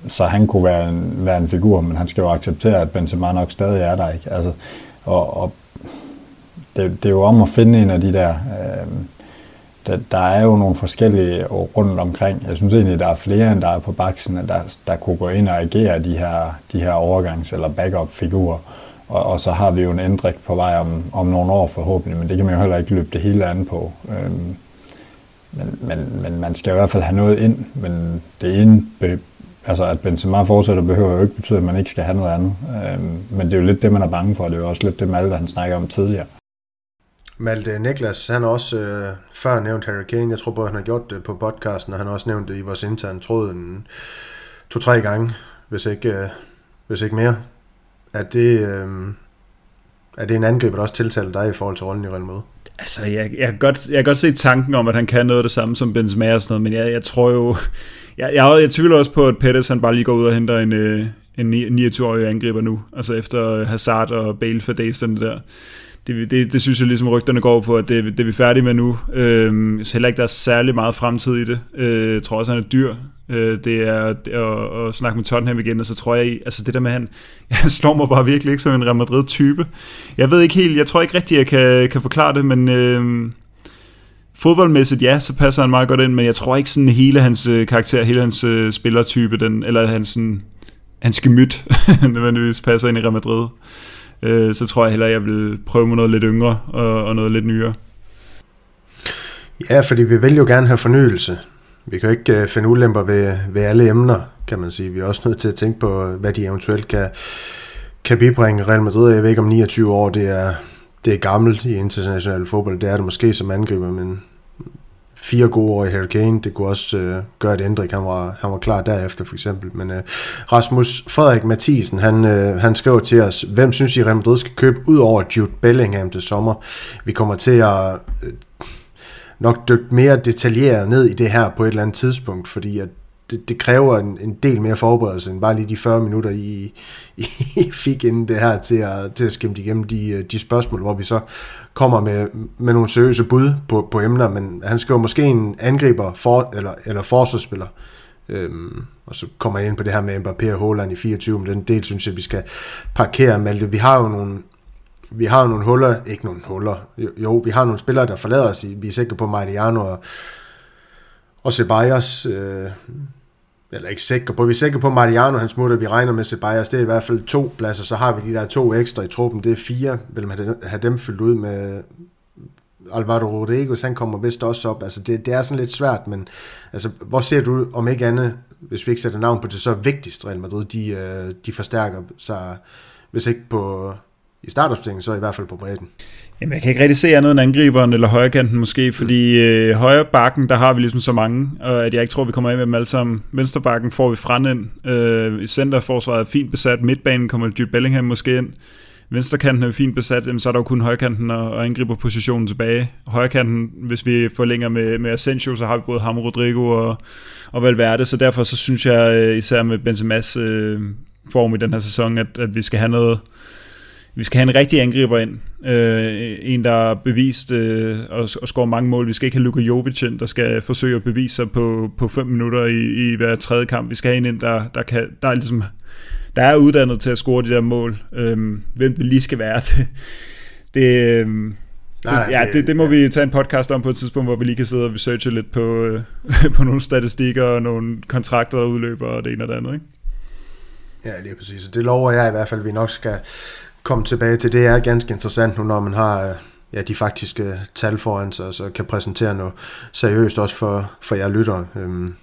C: så han kunne være en, være en figur, men han skal jo acceptere, at Benzema nok stadig er der. Ikke? Altså, og, og det, det er jo om at finde en af de der... Øh, der, der er jo nogle forskellige rundt omkring. Jeg synes egentlig, der er flere, end der er på baksen, der, der kunne gå ind og agere de her, de her overgangs- eller backup-figurer. Og, og så har vi jo en ændring på vej om, om nogle år forhåbentlig, men det kan man jo heller ikke løbe det hele an på. Øhm, men, men, men man skal i hvert fald have noget ind, men det ene altså at Benzema fortsætter behøver jo ikke betyde, at man ikke skal have noget andet. Øhm, men det er jo lidt det, man er bange for, det er jo også lidt det, Malte han snakker om tidligere.
A: Malte Niklas, han har også øh, før nævnt Harry Kane. Jeg tror både, han har gjort det på podcasten, og han har også nævnt det i vores interne tråd en to-tre gange, hvis ikke, øh, hvis ikke mere. Er det, øh, er det en angriber, der også tiltaler dig i forhold til rollen i Real Madrid?
B: Altså, jeg, jeg, kan godt, jeg kan godt se tanken om, at han kan noget af det samme som Benzema og sådan noget, men jeg, jeg tror jo... Jeg, jeg, jeg tvivler også på, at Pettis han bare lige går ud og henter en, øh, en 29-årig angriber nu, altså efter øh, Hazard og Bale for den der. Det, det, det synes jeg ligesom rygterne går på, at det, det er vi færdige med nu. Øhm, så heller ikke, der er særlig meget fremtid i det. Øh, jeg tror også, han er dyr. Øh, det er at, at snakke med Tottenham igen, og så tror jeg, altså det der med, han, han slår mig bare virkelig ikke som en Real Madrid-type. Jeg ved ikke helt, jeg tror ikke rigtig, jeg kan, kan forklare det, men øh, fodboldmæssigt, ja, så passer han meget godt ind, men jeg tror ikke sådan hele hans øh, karakter, hele hans øh, spillertype, den, eller hans, sådan, hans gemyt, nødvendigvis passer ind i Real Madrid. Øh, så tror jeg hellere, jeg vil prøve med noget lidt yngre og, og noget lidt nyere.
A: Ja, fordi vi vil jo gerne have fornyelse. Vi kan jo ikke øh, finde ulemper ved, ved alle emner, kan man sige. Vi er også nødt til at tænke på, hvad de eventuelt kan, kan bibringe Real Madrid. Jeg ved ikke om 29 år, det er, det er gammelt i international fodbold. Det er det måske som angriber, men fire gode år i Hurricane, det kunne også øh, gøre et ændring. Han var, han var klar derefter for eksempel. Men øh, Rasmus Frederik Mathisen, han, øh, han skrev til os, hvem synes I Real Madrid skal købe ud over Jude Bellingham til sommer? Vi kommer til at nok dykke mere detaljeret ned i det her på et eller andet tidspunkt, fordi at det, det kræver en, en del mere forberedelse end bare lige de 40 minutter, I, I, fik inden det her til at, til at skimme igennem de, de spørgsmål, hvor vi så kommer med, med nogle seriøse bud på, på emner, men han skal jo måske en angriber for, eller, eller forsvarsspiller, øhm, og så kommer jeg ind på det her med Mbappé og Haaland i 24, men den del synes jeg, vi skal parkere, Malte. Vi har jo nogle, vi har nogle huller, ikke nogle huller, jo, jo vi har nogle spillere, der forlader os. Vi er sikre på Mariano og, og Ceballos, øh, eller ikke sikre på, vi er sikre på Mariano, han smutter, vi regner med Ceballos, det er i hvert fald to pladser, så har vi de der to ekstra i truppen, det er fire, vil man have dem fyldt ud med. Alvaro Rodriguez, han kommer vist også op, altså det, det er sådan lidt svært, men altså, hvor ser du, om ikke andet, hvis vi ikke sætter navn på det, så vigtigst Real Madrid, de, øh, de forstærker sig, hvis ikke på, i startopstillingen, så i hvert fald på bredden.
B: Jamen, jeg kan ikke rigtig se andet end angriberen eller højrekanten måske, fordi øh, højre bakken, der har vi ligesom så mange, og at jeg ikke tror, vi kommer af med dem alle sammen. Venstre bakken får vi frem ind. Øh, centerforsvaret er fint besat. Midtbanen kommer Jude Bellingham måske ind. Venstrekanten er fint besat, så er der jo kun højrekanten og, og angriberpositionen tilbage. Højrekanten, hvis vi forlænger med, med Asensio, så har vi både ham og Rodrigo og, og Valverde, så derfor så synes jeg øh, især med Benzema's øh, form i den her sæson, at, at vi skal have noget, vi skal have en rigtig angriber ind. Øh, en, der er bevist øh, og, og score mange mål. Vi skal ikke have Luka Jovic ind, der skal forsøge at bevise sig på, på fem minutter i, i hver tredje kamp. Vi skal have en ind, der, der, kan, der, er, ligesom, der er uddannet til at score de der mål. Øh, hvem det lige skal være, det... det øh, Nej, nej, ja, det, det må ja. vi tage en podcast om på et tidspunkt, hvor vi lige kan sidde og researche lidt på, øh, på nogle statistikker og nogle kontrakter, der udløber og det ene og det andet, ikke?
A: Ja, lige præcis. Det lover jeg i hvert fald, at vi nok skal, komme tilbage til. Det er ganske interessant nu, når man har øh, ja, de faktiske tal foran sig, så kan præsentere noget seriøst også for, for jer lyttere. Øhm,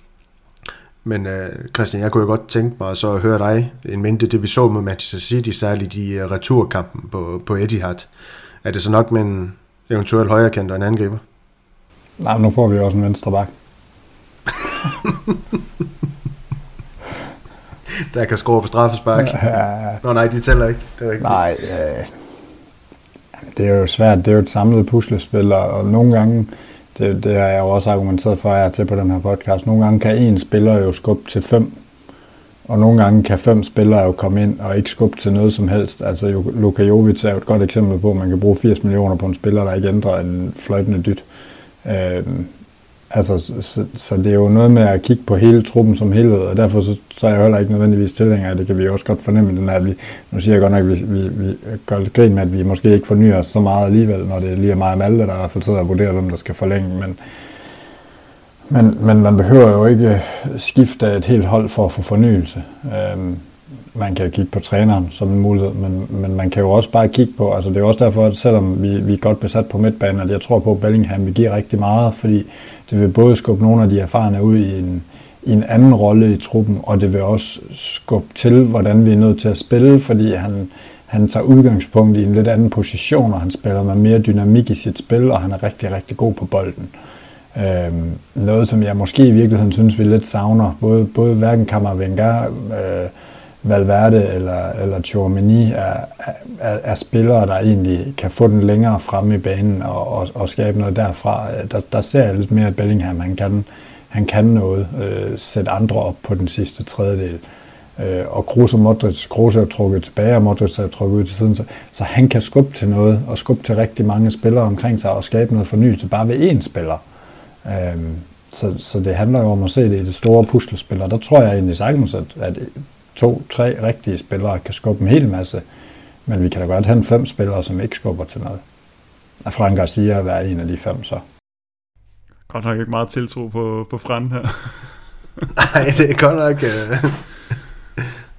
A: men øh, Christian, jeg kunne jo godt tænke mig så at høre dig en mindre det vi så med Manchester City, særligt i uh, returkampen på, på Etihad. Er det så nok med en eventuel højrekant og en angriber?
C: Nej, nu får vi også en venstre bak.
A: der kan score på straffespark. Ja. Nå nej, de tæller ikke. Det er ikke
C: nej, øh, det er jo svært. Det er jo et samlet puslespil, og nogle gange, det, det har jeg jo også argumenteret for jer til på den her podcast, nogle gange kan en spiller jo skubbe til fem, og nogle gange kan fem spillere jo komme ind og ikke skubbe til noget som helst. Altså Luka Jovic er jo et godt eksempel på, at man kan bruge 80 millioner på en spiller, der ikke ændrer en fløjtende dyt. Øh, Altså, så, så det er jo noget med at kigge på hele truppen som helhed, og derfor så, så er jeg heller ikke nødvendigvis tilhænger af det, kan vi også godt fornemme, den at vi, nu siger jeg godt nok, at vi, vi, vi gør lidt grin med, at vi måske ikke fornyer os så meget alligevel, når det lige er mig og Malte, der i hvert fald sidder og vurderer, hvem der skal forlænge, men, men, men man behøver jo ikke skifte et helt hold for at få fornyelse. Øhm, man kan kigge på træneren som en mulighed, men, men man kan jo også bare kigge på, altså det er også derfor, at selvom vi, vi er godt besat på midtbanen, at jeg tror på, at Bellingham vil give rigtig meget, fordi det vil både skubbe nogle af de erfarne ud i en, i en anden rolle i truppen, og det vil også skubbe til, hvordan vi er nødt til at spille, fordi han, han tager udgangspunkt i en lidt anden position, og han spiller med mere dynamik i sit spil, og han er rigtig, rigtig god på bolden. Øhm, noget, som jeg måske i virkeligheden synes, vi lidt savner. Både, både hverken Kammervenger, øh, Valverde eller, eller Chouameni er, er, er spillere, der egentlig kan få den længere frem i banen og, og, og skabe noget derfra. Der, der ser jeg lidt mere, at Bellingham han kan, han kan noget, øh, sætte andre op på den sidste tredjedel. Øh, og Kroos og Modric, Kroos er trukket tilbage, og Modric er trukket ud til siden, så, så han kan skubbe til noget, og skubbe til rigtig mange spillere omkring sig, og skabe noget fornyelse bare ved én spiller. Øh, så, så det handler jo om at se det i det store puslespil, og der tror jeg egentlig sagtens, at, at to-tre rigtige spillere kan skubbe en hel masse, men vi kan da godt have fem spillere, som ikke skubber til noget. Og Fran Garcia være en af de fem så.
B: Godt nok ikke meget tiltro på, på Fran her.
A: Nej, det er godt nok... Uh...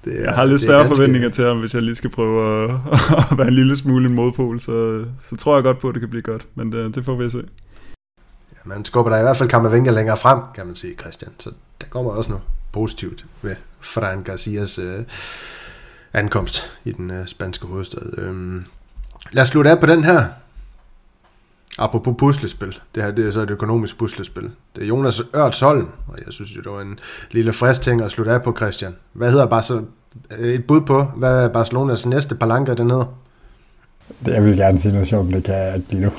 B: Det er, jeg har lidt større ganske... forventninger til ham, hvis jeg lige skal prøve at, at være en lille smule en modpol, så, så tror jeg godt på, at det kan blive godt, men det, det får vi se.
A: Ja, man skubber der i hvert fald Kammervenga længere frem, kan man sige, Christian, så der kommer også noget positivt ved Fran Garcias øh, ankomst i den øh, spanske hovedstad. Øhm, lad os slutte af på den her. Apropos puslespil. Det her det er så et økonomisk puslespil. Det er Jonas Ørtsholm, og jeg synes, det var en lille frisk ting at slutte af på, Christian. Hvad hedder bare så et bud på, hvad er Barcelonas næste palanca dernede?
C: Det, jeg vil gerne sige noget sjovt, det kan jeg ikke lige nu.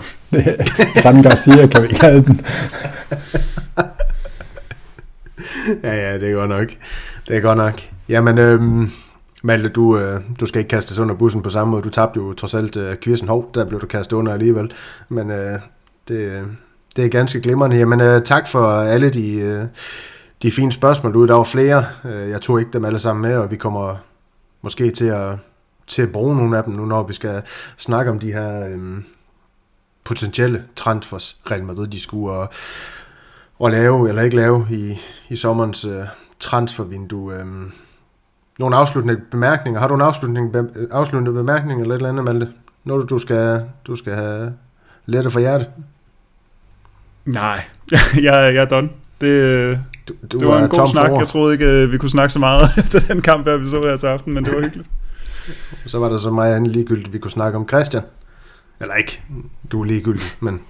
C: Fran Garcia kan vi kalde den.
A: ja, ja, det er godt nok. Det er godt nok. Jamen, øhm, Malte, du, øh, du skal ikke kaste under bussen på samme måde. Du tabte jo trods alt øh, quizzen. Hov, der blev du kastet under alligevel. Men øh, det, øh, det er ganske glimrende. Jamen, øh, tak for alle de, øh, de fine spørgsmål du Der var flere. Øh, jeg tog ikke dem alle sammen med, og vi kommer måske til at, til at bruge nogle af dem nu, når vi skal snakke om de her øh, potentielle transfers, Real Madrid de skulle og, og lave eller ikke lave i, i sommerens øh, transfervindue. Øh, nogle afsluttende bemærkninger. Har du en afslutning, be, afsluttende bemærkning eller et eller andet, Malte? Noget, du skal, du skal have lettet for hjertet?
B: Nej, jeg, jeg er done. Det, du, du det var en god snak. Jeg troede ikke, øh, vi kunne snakke så meget efter den kamp, her, vi så her til aften, men det var hyggeligt.
A: så var der så meget andet ligegyldigt, vi kunne snakke om Christian. Eller ikke, du er ligegyldig, men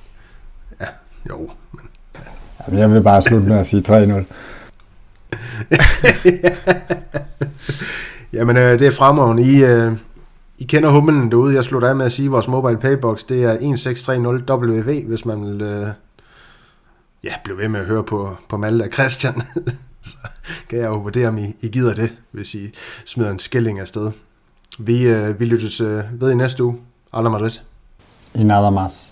A: ja, jo. Men,
C: jeg vil bare slutte med at sige 3-0.
A: Jamen, øh, det er fremragende. I, øh, I kender hummelen derude. Jeg slutter af med at sige, at vores mobile paybox, det er 1630WV, hvis man vil øh, ja, blive ved med at høre på, på Malte og Christian. så kan jeg jo vurdere, om I, I gider det, hvis I smider en skilling afsted. Vi, øh, vi lyttes øh, ved i næste uge. Alla Madrid.
C: I nada más.